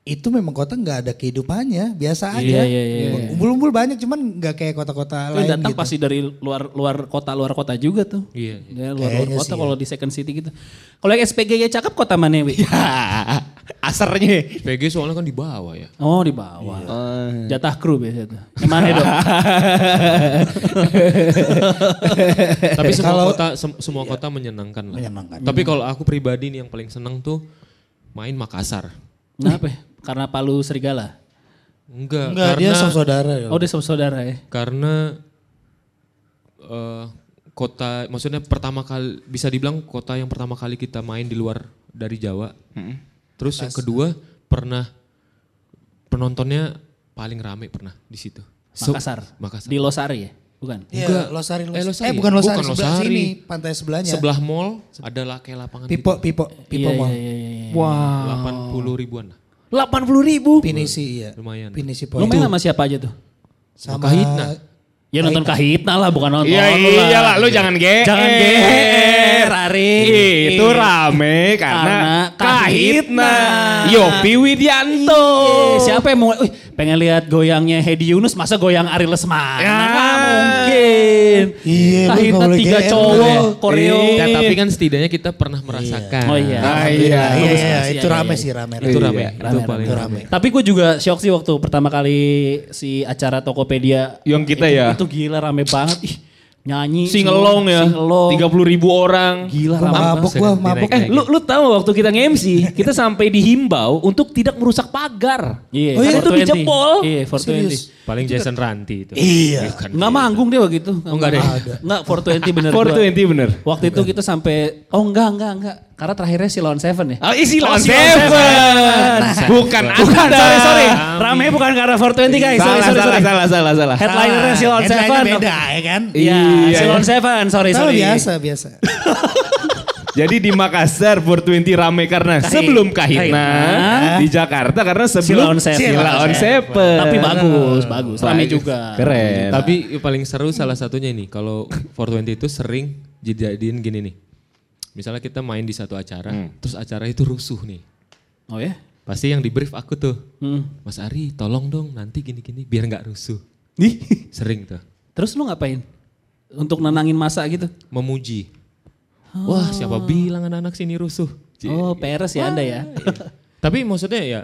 itu memang kota nggak ada kehidupannya biasa aja Iya, iya, iya, iya. umbul-umbul banyak cuman nggak kayak kota-kota Lu lain datang gitu pasti dari luar luar kota luar kota juga tuh. Iya. Ya, luar, luar Kayaknya kota sih, kalau di second city gitu. Kalau yang SPG ya cakep kota mana Wi? Asarnya. PG soalnya kan di bawah ya. Oh di bawah. Jatah kru biasanya tuh. Yang mana dong? <laughs> Tapi semua Kalau- kota sem- semua kota menyenangkan lah. Menyenangkan. Tapi kalau aku pribadi nih yang paling seneng tuh main Makassar. Kenapa? Ya? Karena Palu Serigala. Enggak, Enggak dia karena sama saudara ya. Oh dia saudara ya. karena eh, kota maksudnya pertama kali bisa dibilang kota yang pertama kali kita main di luar dari Jawa. Terus yang kedua pernah penontonnya paling rame pernah di situ. So- Makassar. Makassar. Di Losari ya? Bukan. Iya, Enggak. Losari, Eh, Losari. Losari Eh ya? bukan Losari, Bukan sebelah Losari. sini, pantai sebelahnya. Sebelah mall ada lah kayak lapangan Pipo, gitu. Pipo, Pipo Iya, Mall. iya, iya, iya. Wah. 80 ribuan lah. 80 ribu. Pinisi iya. Lumayan. Pinisi Lu Point. main sama siapa aja tuh? Sama Kahitna. Ya nonton Kahitna lah bukan nonton Iya lu iya lah, lu jangan GR. Jangan GR, Ari. Itu rame karena, Karena Kahitna. Kahitna. Yopi Widianto. Iya, siapa yang mau, pengen lihat goyangnya Hedi Yunus, masa goyang Ari Lesmana? Ya. Mungkin. Iya, Kahitna tiga cowok, ya. koreo. Ya, tapi kan setidaknya kita pernah merasakan. Oh iya. Ah, iya. Iya, iya, iya, itu iya, rame iya. sih, rame. Itu rame. Iya, itu paling rame. rame. Tapi gue juga shock sih waktu pertama kali si acara Tokopedia. Yang kita itu, ya. Itu gila rame banget. Ih, nyanyi. Singelong ya. Singelong. 30 ribu orang. Gila Gua banget. gua dinaik-naik. Eh, lu lu tahu waktu kita nge-MC, kita sampai dihimbau untuk tidak merusak pagar. Iya, Oh iya, itu 420. dijebol. Iya, 420. Paling Jason Ranti itu. Iya. Bukan Enggak manggung dia waktu itu. Oh, nggak ada ya? Enggak, 420 bener. 420 bener. Waktu itu kita sampai, oh enggak, enggak, enggak. Karena terakhirnya Silon Seven ya. Oh, isi Oh, lawan Silon Seven. Seven. Bukan Bukan, Anda. sorry, sorry. Rame bukan karena 420 guys. Sorry, Salah, sorry, salah, sorry. salah, salah, salah. Headlinernya Silon Headline-nya Seven. beda ya kan? Iya, Iya, Silon iya. Seven, sorry, sorry. biasa, biasa. <laughs> Jadi di Makassar 420 rame karena sebelum Kahitna, Kahitna. di Jakarta karena sebelum Silon Seven. Silon Seven. Tapi bagus, bagus. Rame juga. Keren. Tapi yang paling seru salah satunya ini kalau 420 itu sering dijadiin gini nih. misalnya kita main di satu acara, terus acara itu rusuh nih. Oh ya? Pasti yang di brief aku tuh, Hmm. Mas Ari tolong dong nanti gini-gini biar nggak rusuh. Nih. Sering tuh, Terus lu ngapain? Untuk nenangin masa gitu? memuji. Wah siapa bilang anak-anak sini rusuh. Oh peres ya anda ya? Tapi maksudnya ya,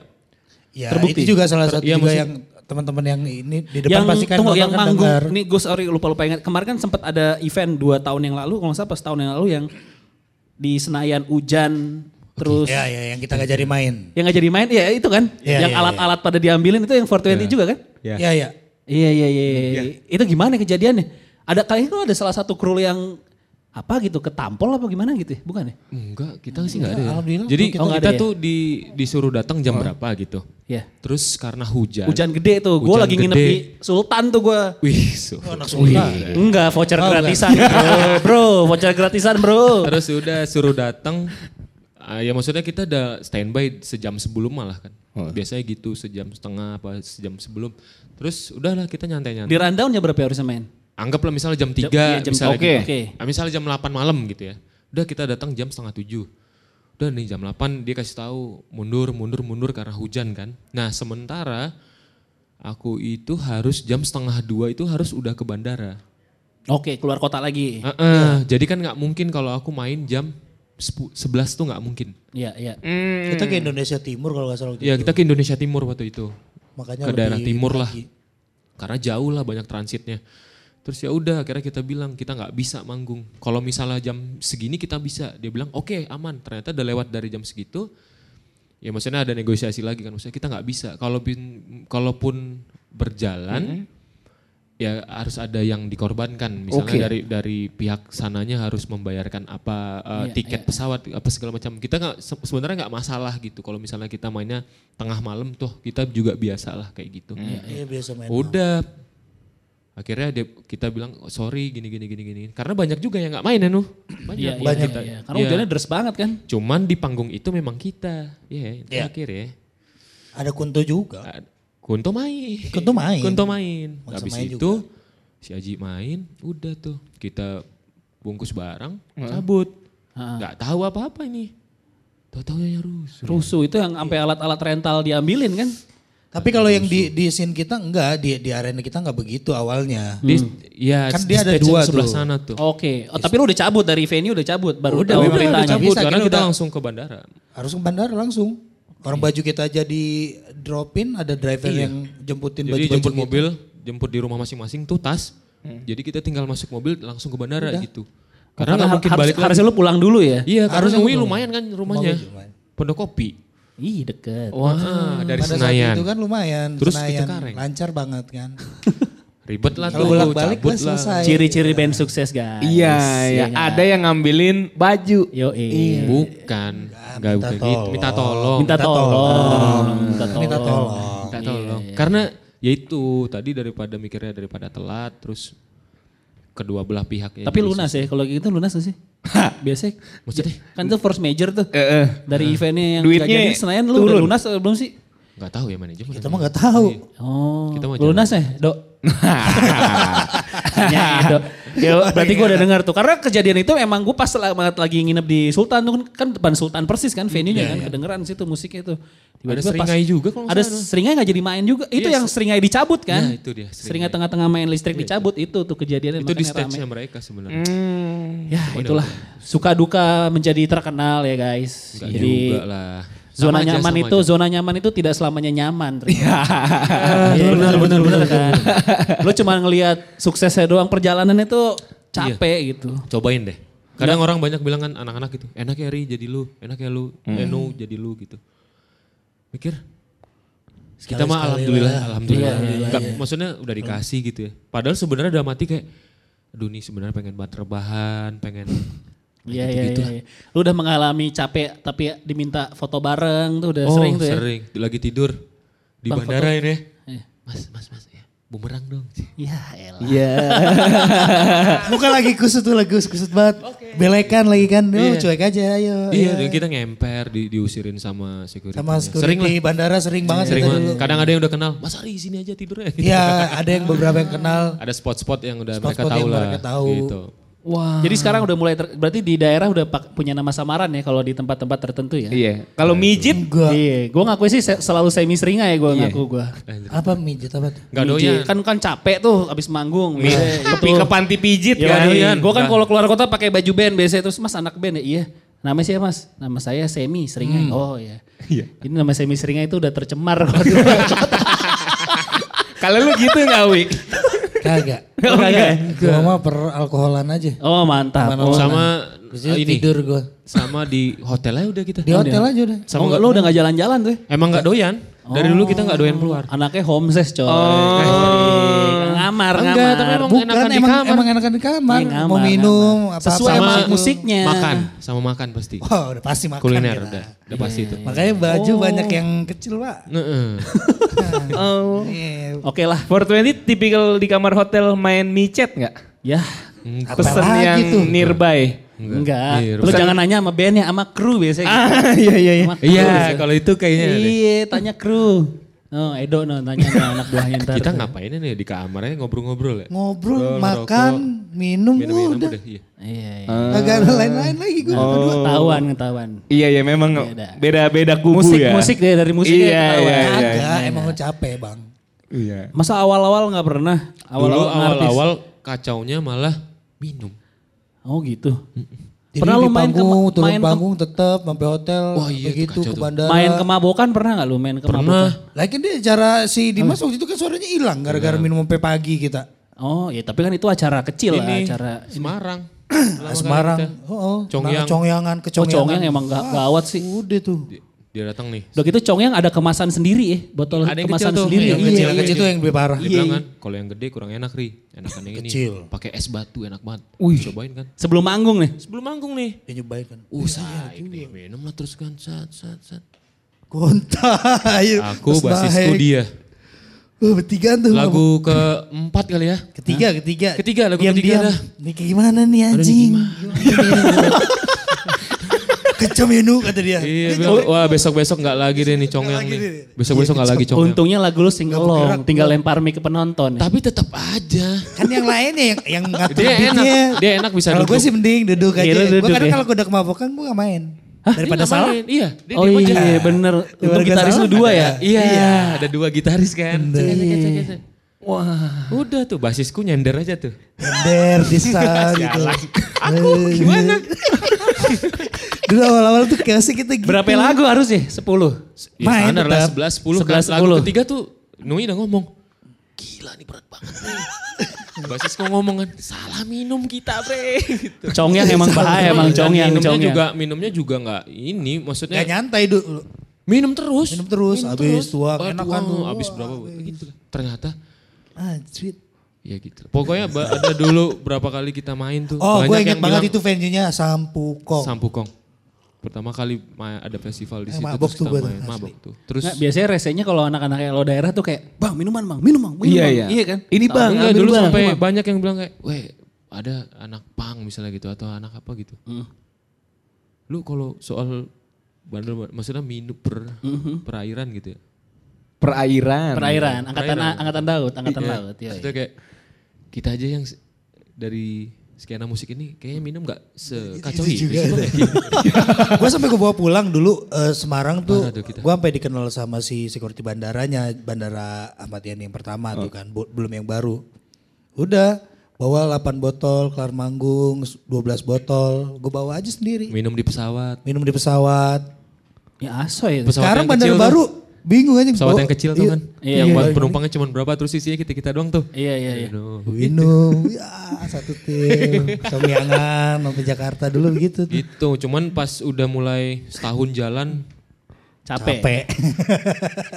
Ya Terbukti. itu juga salah satu Iya, juga maksud- yang teman-teman yang ini di depan yang pasti kan tunggu, yang kan manggung, dengar. nih gue sorry lupa-lupa ingat. Kemarin kan sempat ada event dua tahun yang lalu, kalau nggak salah pas tahun yang lalu yang di Senayan hujan, terus Ya ya yang kita gak jadi main. yang nggak jadi main, ya itu kan, Iya, yang iya, alat-alat pada diambilin itu yang 420 juga kan? ya. Ya ya. Iya iya iya. iya. Itu gimana kejadiannya? Ada kayaknya kalau ada salah satu kru yang apa gitu ketampol apa gimana gitu ya? Bukan ya? enggak kita sih nggak ada ya. Alhamdulillah Jadi Oh, nggak kita ada ya? tuh di disuruh datang jam berapa gitu. Iya. Terus karena hujan. Hujan gede tuh, gue lagi nginep gede. di Sultan tuh gue. Wih, so. Enggak, voucher gratisan bro, <laughs> bro, voucher gratisan bro. Terus udah suruh datang. ah, ya maksudnya kita udah standby sejam sebelum malah kan. Biasanya gitu sejam setengah apa sejam sebelum. Terus udahlah kita nyantai-nyantai. Di rundownnya berapa ya harusnya main? Anggaplah misalnya jam 3, iya, jam- misalnya, oke. gitu. Oke. Ah, misalnya jam 8 malam gitu ya. Udah kita datang jam setengah 7. Udah nih jam 8 dia kasih tahu mundur, mundur, mundur karena hujan kan. Nah sementara aku itu harus jam setengah dua itu harus udah ke bandara. Oke, keluar kota lagi. Heeh, Jadi kan nggak mungkin kalau aku main jam 10 11 tuh nggak mungkin. Iya, iya. Kita ke Indonesia Timur kalau gak salah waktu Ya itu. kita ke Indonesia Timur waktu itu. Makanya ke daerah timur lah. lagi. Karena jauh lah banyak transitnya. Terus ya udah akhirnya kita bilang kita nggak bisa manggung. Kalau misalnya jam segini kita bisa. Dia bilang oke aman. Ternyata udah lewat dari jam segitu. Ya maksudnya ada negosiasi lagi kan. Maksudnya kita nggak bisa. Kalau bin- kalaupun berjalan ya harus ada yang dikorbankan. Misalnya Oke. dari dari pihak sananya harus membayarkan apa eh, Iya, tiket pesawat apa segala macam. Kita nggak se- sebenarnya nggak masalah gitu. Kalau misalnya kita mainnya tengah malam tuh kita juga biasa lah kayak gitu. Iya biasa main. Udah. Akhirnya dia, kita bilang oh, sorry gini gini gini gini. Karena banyak juga yang nggak main ya Nuh. Banyak. Iya, iya, banyak. iya, iya. Karena Iya. hujannya deras banget kan. Cuman di panggung itu memang kita. Iya, Iya. terakhir ya. Ada Kunto juga. Kunto main. Kunto main. Kunto main. Maksa Habis main itu si Aji main, udah tuh kita bungkus barang, cabut. Nggak tahu apa-apa ini. Tahu-tahu ya rusuh. Rusuh itu yang sampai alat-alat rental diambilin kan. Tapi kalau yang di di scene kita enggak, di di arena kita enggak begitu awalnya. Di, ya, Kan di dia ada dua sebelah tuh. sana tuh. Oke, oh, tapi lu udah cabut dari venue udah cabut baru Udah, tahu beritanya. udah cabut bisa, karena kita udah- langsung ke bandara. Harus ke bandara langsung. Orang baju kita aja di dropin, ada driver yang jemputin Jadi baju-baju jemput kita. mobil, jemput di rumah masing-masing tuh tas. Jadi kita tinggal masuk mobil langsung ke bandara gitu. Karena nggak Har- mungkin harus, balik lagi. harusnya lu pulang dulu ya. Iya, karena Harusnya Wih gitu. lumayan kan rumahnya. Pondok Kopi. Ih deket. Wah, dari Pada Senayan. saat itu kan lumayan. Terus ke Senayan Cengkareng. lancar banget kan. <laughs> Ribet lah Kalau tuh, bolak-balik cabut kan lah. selesai. Ciri-ciri band sukses guys. Iya, ya. nggak? ada yang ngambilin baju. Yo iya. Bukan, nggak minta gitu. Minta tolong. Minta tolong. Minta tolong. Minta tolong. Minta tolong. Karena ya itu tadi daripada mikirnya daripada telat, terus kedua belah pihak ya. Tapi lunas ya, kalau gitu lunas gak sih? Biasanya. Maksudnya? Kan itu first major tuh. Eh, eh. Dari eventnya yang Duitnya nggak jadi Senayan lu udah lunas atau belum sih? Nggak tahu ya manajemen. Kita mah nggak tahu. Oh, Kita mau lunas ya, Dok? <laughs> <laughs> Ya, Dok. Ya, berarti gue udah dengar tuh. Karena kejadian itu emang gue pas banget lagi nginep di Sultan tuh kan, kan depan Sultan persis kan venue-nya kan. Kedengeran situ musiknya tuh. Ada seringai juga kalau Ada salah. seringai gak jadi main juga. Itu Iya, yang seringai dicabut kan. Ya, itu dia, seringai. Seringai tengah-tengah main listrik dicabut itu tuh kejadiannya Itu di stage-nya mereka sebenarnya. Ya itulah suka duka menjadi terkenal ya guys. Enggak Jadi juga lah. Zona Sama aja, nyaman itu aja. zona nyaman itu tidak selamanya nyaman. Iya benar benar benar kan. Lo cuma ngelihat suksesnya doang perjalanan itu capek gitu. Cobain deh. Kadang orang banyak bilang kan anak-anak gitu, enak ya Ri jadi lu, enak ya lu, Enu jadi lu gitu. Mikir, kita mah alhamdulillah, alhamdulillah. Nggak, maksudnya udah dikasih gitu ya. Padahal sebenarnya udah mati kayak, aduh nih sebenarnya pengen banget rebahan, pengen Iya iya iya. iya. Lu udah mengalami capek tapi diminta foto bareng tuh udah oh sering tuh ya. sering, lagi tidur di Bang, bandara foto. ini. Iya. Mas, mas, mas, ya, bumerang dong. Ya elah. Iya. <laughs> Bukan lagi kusut tuh lagi kusut banget. Belekan lagi kan. Duh, cuek aja ayo. Iya, dan kita ngemper, di, diusirin sama security. Sama Sering lah, security bandara sering banget sering kita banget. dulu. Kadang ada yang udah kenal, Mas Ari sini aja tidurnya. Iya, ada yang beberapa yang kenal. ada spot-spot yang udah Spot-spot mereka tahu yang lah. mereka tahu. Gitu. Wah. Jadi sekarang udah mulai, ter- berarti di daerah udah pak- punya nama samaran ya kalau di tempat-tempat tertentu ya? Iya. Kalau mijit Enggak. Iya, gue ngaku sih se- selalu semi seringa ya gue ngaku gue. Apa mijit apa tuh? Gak doyan. Kan kan capek tuh abis manggung. biasanya Kepi itu. ke panti pijit Iya, kan. kan? Gue kan kalau keluar kota pakai baju band biasanya terus mas anak band ya iya. Namanya siapa mas? Nama saya Semi Seringai. Oh iya. Ini nama Semi Seringai itu udah tercemar. <laughs> <laughs> Kalau lu gitu nggak Wi? Kagak. <laughs> Oh, kagak ya? Gua mah per alkoholan aja. oh mantap. Oh. Sama Biasanya ini. tidur gua. Sama di hotel aja udah kita. Di hotel aja udah. Oh, enggak, lu udah gak jalan-jalan tuh? Emang nggak doyan. Dari dulu kita nggak doyan keluar. Anaknya homeless coy. Oh. Ngamar, Enggak, ngamar. tapi emang Bukan enakan di emang, kamar. emang enakan di kamar. Iya, ngamar, Mau minum ngamar. apa Sesuai sama musiknya. Makan, sama makan pasti. <laughs> Wah udah pasti makan Kuliner kita. udah, udah pasti itu. Makanya baju banyak yang kecil pak. Heeh. <laughs> Oh. Iya. Oke lah. 420 tipikal di kamar hotel main micet nggak? Ya. Pesan Apalagi yang tuh? nearby. Enggak. Iya, Lu jangan nanya sama bandnya, sama kru biasanya. Ah iya iya iya. Iya, kalau itu kayaknya. Iya, tanya kru. Oh, Edo no, tanya sama anak buahnya ntar. Kita ngapain nih di kamarnya ngobrol-ngobrol ya? Ngobrol, Ngobrol, makan, minum, Minum-minum udah. udah. Iya. Iya, iya. Kagak ada lain-lain lagi gue. Ketahuan, ketahuan. Iya iya memang Beda. beda beda kubu Musik, ya. musik deh dari musik Iya, deh ketahuan. iya, iya. Kagak, emang lu capek bang. Iya. Masa awal-awal nggak pernah? Dulu Awal-awal ngartis? awal-awal kacaunya malah minum. Oh gitu. Jadi Pernah lu main ke panggung, turun main ke, panggung tetap sampai hotel, Wah, iya, itu gitu kacau ke bandara. main kemabokan pernah nggak lu main kemabokan? Pernah. Lagi dia acara si Dimas waktu itu kan suaranya hilang gara-gara minum sampai pagi kita. Oh ya tapi kan itu acara kecil lah, Ini acara Semarang. <clears throat> Semarang. Oh, oh. Congyang. Nah, Congyangan, ke Oh Congyangan. Congyang emang gak gawat sih. Udah tuh. Dia- datang nih. Udah gitu Congyang ada kemasan sendiri ya, botol Ada yang kemasan kecil tuh, sendiri. yang Iya, kecil, iya. kecil itu yang lebih parah. Dia bilang kan, kalau yang gede kurang enak ri. Enakan yang ini. Kecil. Pakai es batu enak banget. Cobain kan. Sebelum manggung nih. Sebelum manggung nih. Dia nyobain kan. Uh, saik nih. Minum lah terus kan. Sat, sat, sat. Kontak. ayo. Aku basisku naik. dia. Wah bertigaan tuh. Lagu keempat kali ya. Ketiga, ketiga. Ketiga, lagu Diam, ketiga diam. dah. Ini kayak gimana nih anjing? <laughs> Kecom ya Nu kata dia. Iya, bilang, wah besok-besok nggak lagi deh nih Congyang nih. Besok-besok nggak lagi Congyang. Untungnya lagu lu singelong, tinggal lempar mic ke penonton. Tapi tetap aja. Kan yang lainnya yang, yang ngatur Dia enak, dia enak bisa Kalau gue duduk. sih mending duduk aja. Iya, lu gue duduk kadang ya. kalau udah kemabukan gue gak main. Daripada Dia nggak salah. main, Iya, dia oh aja. iya bener. Daripada gitaris lu dua ya? Iya, ada dua gitaris kan. Cek, cek, cek, cek. Wah, udah tuh basisku nyender aja tuh. Gender, <laughs> disa gitu. Aku gimana? <laughs> Dulu awal-awal tuh kayak sih kita gitu. Berapa lagu harus ya? Sepuluh. Ya Main standar lah tetap. 11 10 kan. 11, Lagu 10. ketiga tuh Nui udah ngomong. Gila nih berat banget nih. <laughs> Basisku ngomong kan, salah minum kita bre. Gitu. Congyang emang bahaya emang Congyang. minumnya Congyang. juga minumnya juga nggak ini maksudnya Gak nyantai dulu. minum terus Minum terus, habis tuang, Ah, enak kan tuh. habis berapa gitu ternyata Ah, sweet. ya gitu pokoknya ada dulu berapa kali kita main tuh Oh, gue inget yang banget bilang, itu venue-nya Sampukong. Sampukong pertama kali ada festival di Eh, situ mabok terus tuh kita main mabok tuh terus Nggak, biasanya resenya kalau anak-anak lo daerah tuh kayak, bang minuman bang, minum bang, minum Iya, iya. Iya kan? Ini bang, nggak? enggak ambil dulu bang, sampai bang. banyak yang bilang kayak weh ada anak pang misalnya gitu atau anak apa gitu Hmm. lu kalau soal bandel maksudnya minum per Mhm. perairan gitu ya Perairan. Perairan, angkatan Perairan. angkatan laut, angkatan Iya. laut. Iya, iya. kayak kita aja yang dari skena musik ini kayaknya minum gak sekacau Itu juga. gue sampai gue bawa pulang dulu eh, Semarang tuh. Tuh. Gue sampai dikenal sama si security bandaranya, bandara Ahmad Yani yang pertama tuh kan, bu- belum yang baru. Udah bawa 8 botol, kelar manggung 12 botol, gue bawa aja sendiri. minum di pesawat. Minum di pesawat. Ya aso ya. Pesawat Sekarang bandara kecil tuh. Bingung aja. Pesawat yang kecil tuh iya. kan. Iya, yang iya. buat penumpangnya cuma berapa terus isinya kita-kita doang tuh. Iya, iya, iya. Aduh. Minum, <laughs> ya satu tim, Somyangan, sampai Jakarta dulu gitu tuh. Gitu, cuman pas udah mulai setahun jalan, Capek. Capek.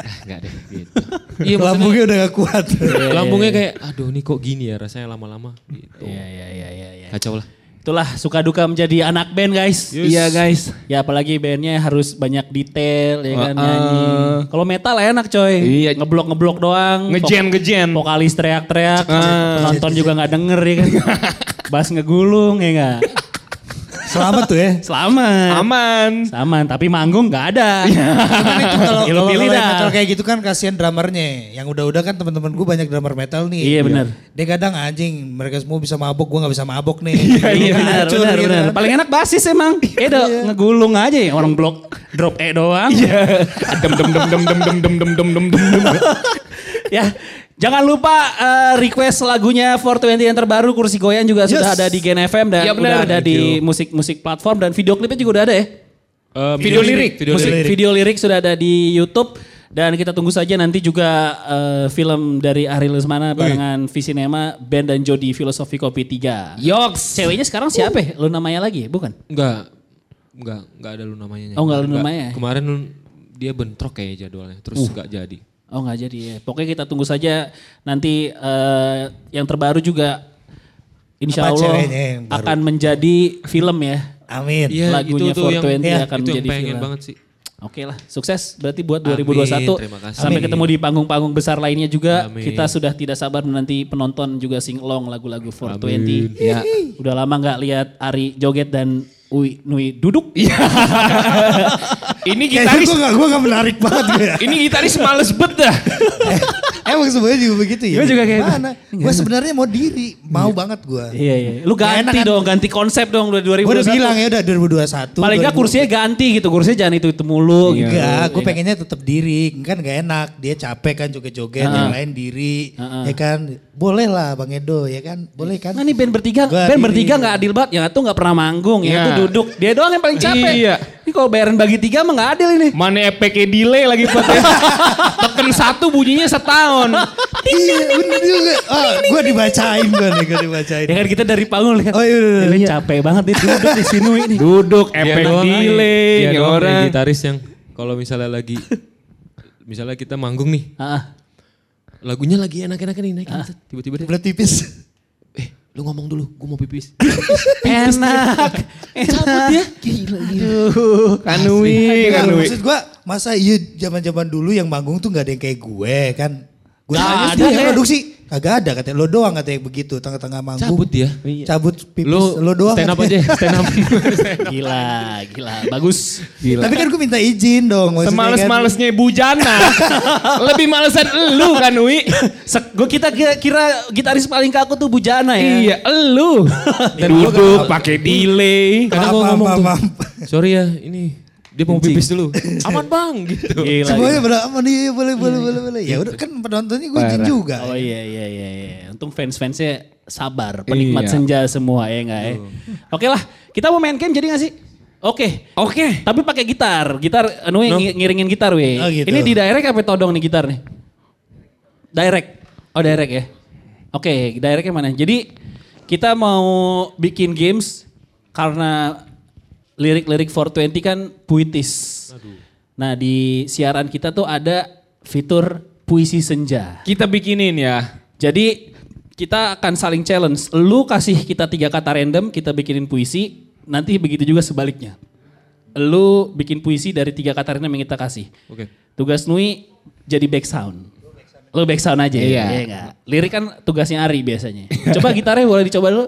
ah enggak deh gitu. <laughs> Iya Lambungnya udah gak kuat. lambungnya kayak aduh ini kok gini ya rasanya lama-lama gitu. Iya, iya, iya, iya, iya. Kacau lah. Itulah suka duka menjadi anak band guys. Iya guys. Ya apalagi bandnya harus banyak detail ya kan Uh-uh. nyanyi. Kalau metal enak coy. Iya. Ngeblok ngeblok doang. Ngejen ngejen. Vok- Vokalis teriak-teriak. Ah. Penonton juga nggak denger ya kan. <laughs> Bass ngegulung ya nggak. Selamat tuh ya. Selamat. Aman. Aman, tapi manggung nggak ada. Cuman itu kalau Ya, lu kalau pilih dah. metal kayak gitu kan kasihan drummernya. Yang udah-udah kan teman-teman gue banyak drummer metal nih. Iya, benar. Dia kadang anjing mereka semua bisa mabok, gue nggak bisa mabok nih. Iya benar, Hancur benar, gitu benar. kan. Paling enak basis emang. Edo ngegulung aja ya orang blok drop E doang. Dem dem dem dem dem dem dem dem dem dem dem. <laughs> ya. Jangan lupa eh, request lagunya 420 yang terbaru Kursi Goyang juga sudah Yes. ada di Gen FM dan Ya, udah ada di musik-musik platform dan video klipnya juga udah ada ya. Eh, Video lirik. Video musik lirik. video lirik sudah ada di YouTube dan kita tunggu saja nanti juga eh, film dari Ari Lesmana barengan Visinema Ben dan Jody Filosofi Kopi 3. Yoks. Ceweknya sekarang siapa ya? Lu namanya lagi? Bukan? Enggak, enggak, enggak ada lu namanya. Oh, enggak lu namanya. Kemarin lu- dia bentrok kayak jadwalnya, terus enggak jadi. Oh nggak jadi ya. Pokoknya kita tunggu saja nanti eh, yang terbaru juga Insya Apa Allah akan menjadi film ya. Amin. Iya, Lagunya itu tuh yang 420 ya, akan itu yang menjadi pengen film. banget sih. Oke lah, sukses berarti buat Amin, 2021. terima kasih. Sampai Amin. ketemu di panggung-panggung besar lainnya juga. Amin. Kita sudah tidak sabar menanti penonton juga sing along lagu-lagu 420. Ya. Udah lama nggak lihat Ari joget dan Ui Nui duduk. Iya. <laughs> Ini Kayaknya gitaris gue gak, gue gak menarik banget gue ya. ini gitaris males bet dah. <laughs> Emang sebenarnya juga begitu ya. Gue juga kayak- Mana? Gue sebenarnya mau diri, mau banget gue. Iya iya. Lu ganti enak kan? dong, ganti konsep dong udah 2021. Gue udah bilang ya udah 2021. Paling 2000. kursinya ganti gitu. Kursinya jangan itu itu mulu gitu. Enggak, gue pengennya tetap diri. Kan gak enak. Dia capek kan joget-joget, yang lain diri. Ya kan, boleh lah Bang Edo ya kan. Boleh kan. Nah nih band bertiga, Gua band diri. bertiga nggak adil banget. Yang satu nggak pernah manggung, yang Iya. satu duduk. Dia doang yang paling capek. Iya. Ini kalau bayaran bagi tiga mah nggak adil ini. Mana efeknya delay lagi buat <laughs> ya. Tekan satu bunyinya setahun. Iya bener juga. Oh, gue dibacain gue nih, gue dibacain. Ya kan kita dari panggung lihat. Oh, iya, iya, "Eh, lu iya. capek banget nih duduk di sini ini. Duduk doang aja. delay Dia ya orang. gitaris yang kalau misalnya lagi misalnya kita manggung nih, Ah, lagunya lagi enak-enakan nih naik tiba-tiba dia, Belah tipis. Lu ngomong dulu, gue mau pipis. <laughs> enak. Cabut dia. Gila, Aduh. Kanui, kanui. maksud gue masa iya zaman-zaman dulu yang manggung tuh gak ada yang kayak gue kan. Gue tanya ada sih yang ya. produksi. Kagak ada katanya lo doang katanya begitu tengah-tengah manggung. Cabut dia. Cabut pipis Lu, lo doang. stand up katanya. aja, stand up. <laughs> Gila, gila. Bagus. Tapi kan gue minta izin dong. maksudnya kan. Semales-malesnya Bujana. <laughs> Lebih malesan elu kan Wi. Gue kita kira, kira gitaris paling kaku tuh Bujana ya. Iya, elu. <laughs> Duduk pakai delay. Maaf, gue maaf, ngomong tuh, maaf. sorry ya ini dia mau pipis dulu. <laughs> Aman bang gitu. Gila. Semuanya pada aman iya boleh boleh boleh boleh. Ya udah kan penontonnya gue izin juga. Oh iya iya iya iya. Untung fans-fansnya sabar, penikmat Iya. senja semua ya enggak ya. Oke lah, kita mau main game jadi gak sih? Oke. Oke. Tapi pakai gitar. Gitar anu ng- ngiringin gitar weh. Oh, gitu. Ini di direct apa todong nih gitar nih? Direct. Oh direct ya. Oke, directnya mana? Jadi kita mau bikin games karena lirik-lirik 420 kan puitis. Nah di siaran kita tuh ada fitur puisi senja. Kita bikinin ya. Jadi kita akan saling challenge. Lu kasih kita tiga kata random, kita bikinin puisi. Nanti begitu juga sebaliknya. Lu bikin puisi dari tiga kata random yang kita kasih. Oke. Tugas Nui jadi back sound. Lu back sound aja Iya. ya, enggak? Lirik kan tugasnya Ari biasanya. <laughs> Coba gitarnya boleh dicoba dulu.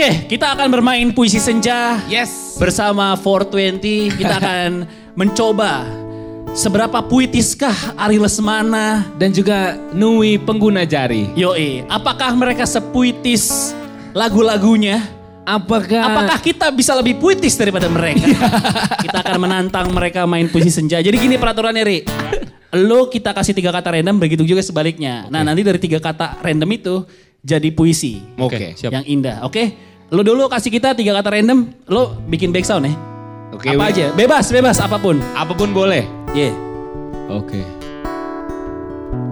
Oke, kita akan bermain puisi senja. Yes. Bersama 420 kita <laughs> akan mencoba seberapa puitiskah Ari Lesmana. Dan juga Nui pengguna jari. Yoi, apakah mereka sepuitis lagu-lagunya? Apakah Apakah kita bisa lebih puitis daripada mereka? kita akan menantang mereka main puisi senja. Jadi gini peraturannya Ri. Lo kita kasih tiga kata random, begitu juga sebaliknya. Nah nanti dari tiga kata random itu jadi puisi. Oke. siap. Yang indah, oke? Lo dulu kasih kita tiga kata random, lo bikin back sound ya. Oke, Apa Wi. aja, bebas, bebas apa pun. apa pun boleh. Iya, Oke.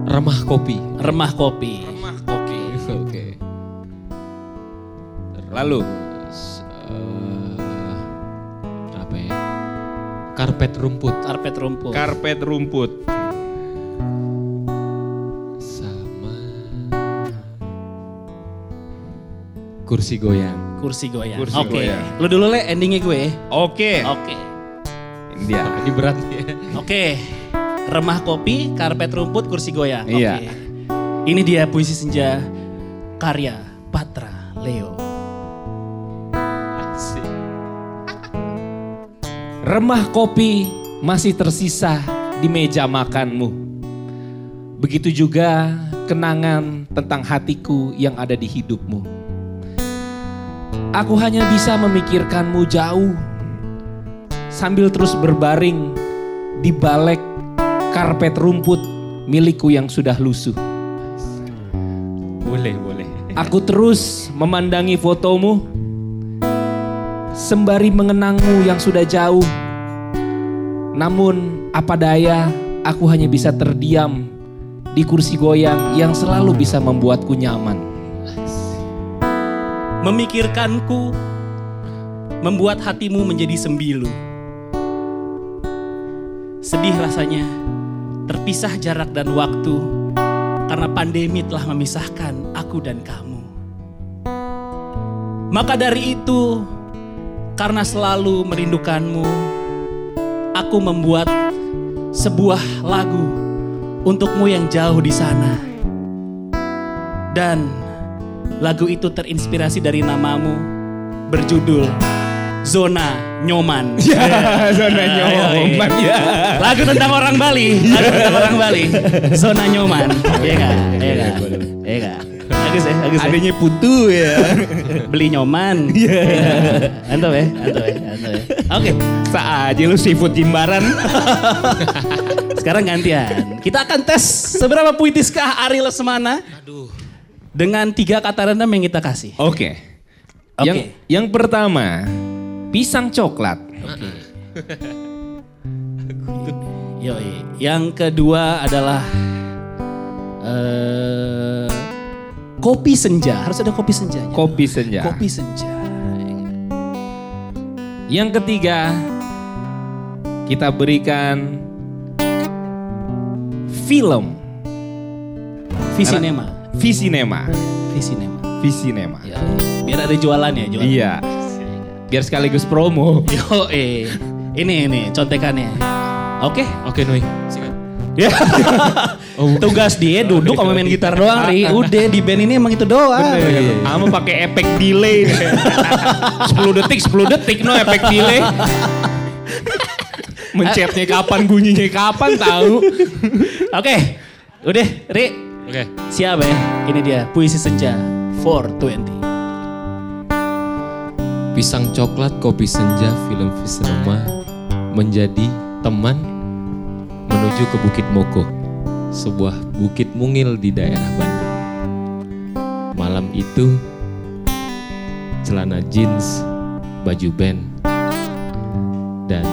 Remah kopi. remah kopi. Oke. <laughs> Oke. Lalu S- eh, apa ya? Karpet rumput. Karpet rumput. karpet rumput. Sama kursi goyang. Kursi goyang. Kursi Oke. goyang. Lu dulu le endingnya gue. Oke. Oke. Ini dia. Ini berat. Oke. Remah kopi, karpet rumput, kursi goyang. Oke. Iya. Ini dia puisi senja karya Patra Leo. <laughs> Remah kopi masih tersisa di meja makanmu. Begitu juga kenangan tentang hatiku yang ada di hidupmu. Aku hanya bisa memikirkanmu jauh sambil terus berbaring di balik karpet rumput milikku yang sudah lusuh. Boleh, boleh. Aku terus memandangi fotomu sembari mengenangmu yang sudah jauh. Namun apa daya, aku hanya bisa terdiam di kursi goyang yang selalu bisa membuatku nyaman. Memikirkanku membuat hatimu menjadi sembilu. Sedih rasanya terpisah jarak dan waktu karena pandemi telah memisahkan aku dan kamu. Maka dari itu, karena selalu merindukanmu, aku membuat sebuah lagu untukmu yang jauh di sana. Dan lagu itu terinspirasi dari namamu berjudul Zona Nyoman. <laughs> Zona nyoman ya. Lagu tentang orang Bali, lagu tentang orang Bali. Zona Nyoman. Iya enggak? Iya enggak? Iya enggak? Bagus ya, bagus ya. Adanya putu ya. Beli nyoman. Iya. Mantap ya, mantap ya, mantap ya. Oke, Saat aja lu seafood jimbaran. sekarang gantian. Kita akan tes seberapa puitiskah Ari Lesmana. Dengan tiga kata random yang kita kasih. Oke. Oke. Yang yang pertama, pisang coklat. Yoi. Yang kedua adalah eh kopi senja. Harus ada kopi senjanya. Kopi senja. Kopi senja. Yang ketiga, kita berikan film Visinema. Visinema. Visinema. Visinema. Ya, biar ada jualannya, jualan. Iya. Biar sekaligus promo. <laughs> Yo, eh. Ini ini contekannya. Oke. Oke, Nui. Sikat. Ya. <laughs> Tugas dia duduk sama main gitar doang, Ri. <laughs> Udah di band ini emang itu doang. Ama pakai efek delay. 10 detik, 10 detik no efek delay. Mencetnya kapan, bunyinya kapan tahu. Oke. Udah, Ri. Oke. Siap ya? Ini dia puisi senja 420. Pisang coklat, kopi senja, film Visinema menjadi teman menuju ke Bukit Moko, sebuah bukit mungil di daerah Bandung. Malam itu, celana jeans, baju band, dan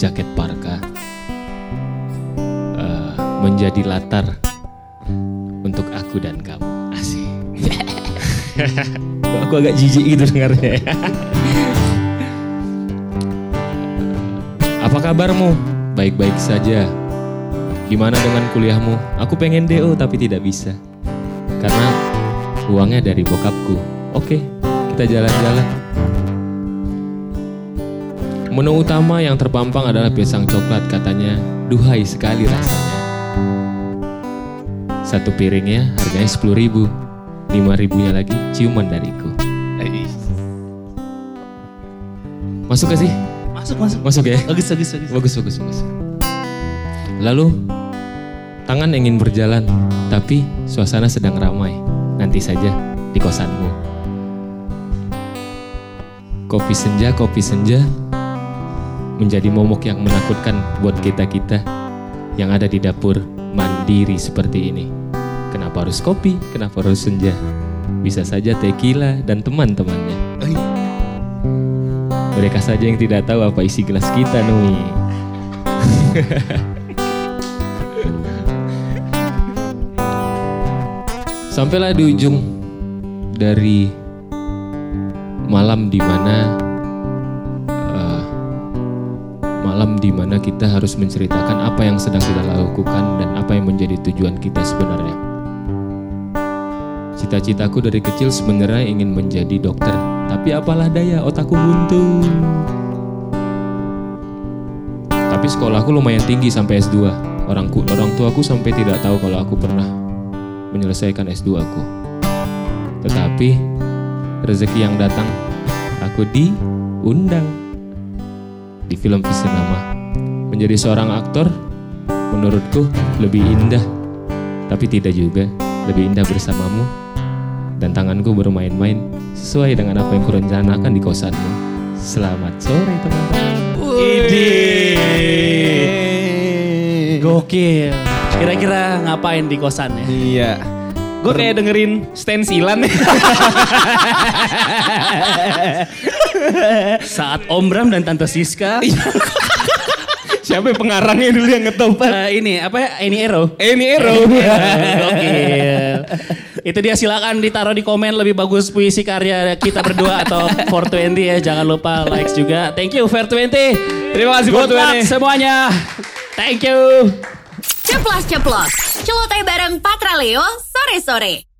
jaket parka eh, menjadi latar aku dan kamu. Asik. <laughs> aku agak jijik gitu dengarnya. Apa kabarmu? Baik-baik saja. Gimana dengan kuliahmu? Aku pengen DO tapi tidak bisa. Karena uangnya dari bokapku. Oke, kita jalan-jalan. Menu utama yang terpampang adalah pisang coklat katanya. Duhai sekali rasanya. Satu piringnya harganya 10 ribu. 5 ribunya lagi ciuman dariku. Masuk gak sih? Masuk, masuk. Masuk ya? Bagus, bagus, bagus. Bagus, bagus, bagus. Lalu, tangan ingin berjalan, tapi suasana sedang ramai. Nanti saja di kosanmu. Kopi senja, kopi senja menjadi momok yang menakutkan buat kita-kita yang ada di dapur mandiri seperti ini. Kenapa harus kopi? Kenapa harus senja? Bisa saja tequila dan teman-temannya. Mereka saja yang tidak tahu apa isi gelas kita, Nui. <laughs> Sampailah di ujung dari malam di mana eh, malam di mana kita harus menceritakan apa yang sedang kita lakukan dan apa yang menjadi tujuan kita sebenarnya. Cita-citaku dari kecil sebenarnya ingin menjadi dokter Tapi apalah daya otakku buntu. Tapi sekolahku lumayan tinggi sampai S2. Orangku, orang tuaku sampai tidak tahu kalau aku pernah menyelesaikan S2 aku. Tetapi rezeki yang datang, aku diundang di film Visinama. Menjadi seorang aktor, menurutku lebih indah, tapi tidak juga lebih indah bersamamu dan tanganku bermain-main sesuai dengan apa yang kurencanakan di kosanmu. Selamat sore teman-teman. Gokil. Kira-kira ngapain di kosan ya? Iya. Gue kayak dengerin stensilan Saat Om Bram dan Tante Siska. Siapa pengarangnya dulu yang ngetopan? Eh, ini apa ya? Ini Ero. Ini Ero. Gokil. Itu dia silakan ditaruh di komen lebih bagus puisi karya kita berdua atau 420 ya. Jangan lupa likes juga. Thank you Fair 20. Terima kasih Good luck 420. semuanya. Thank you. Ceplos ceplos. Celoteh bareng Patra Leo sore-sore.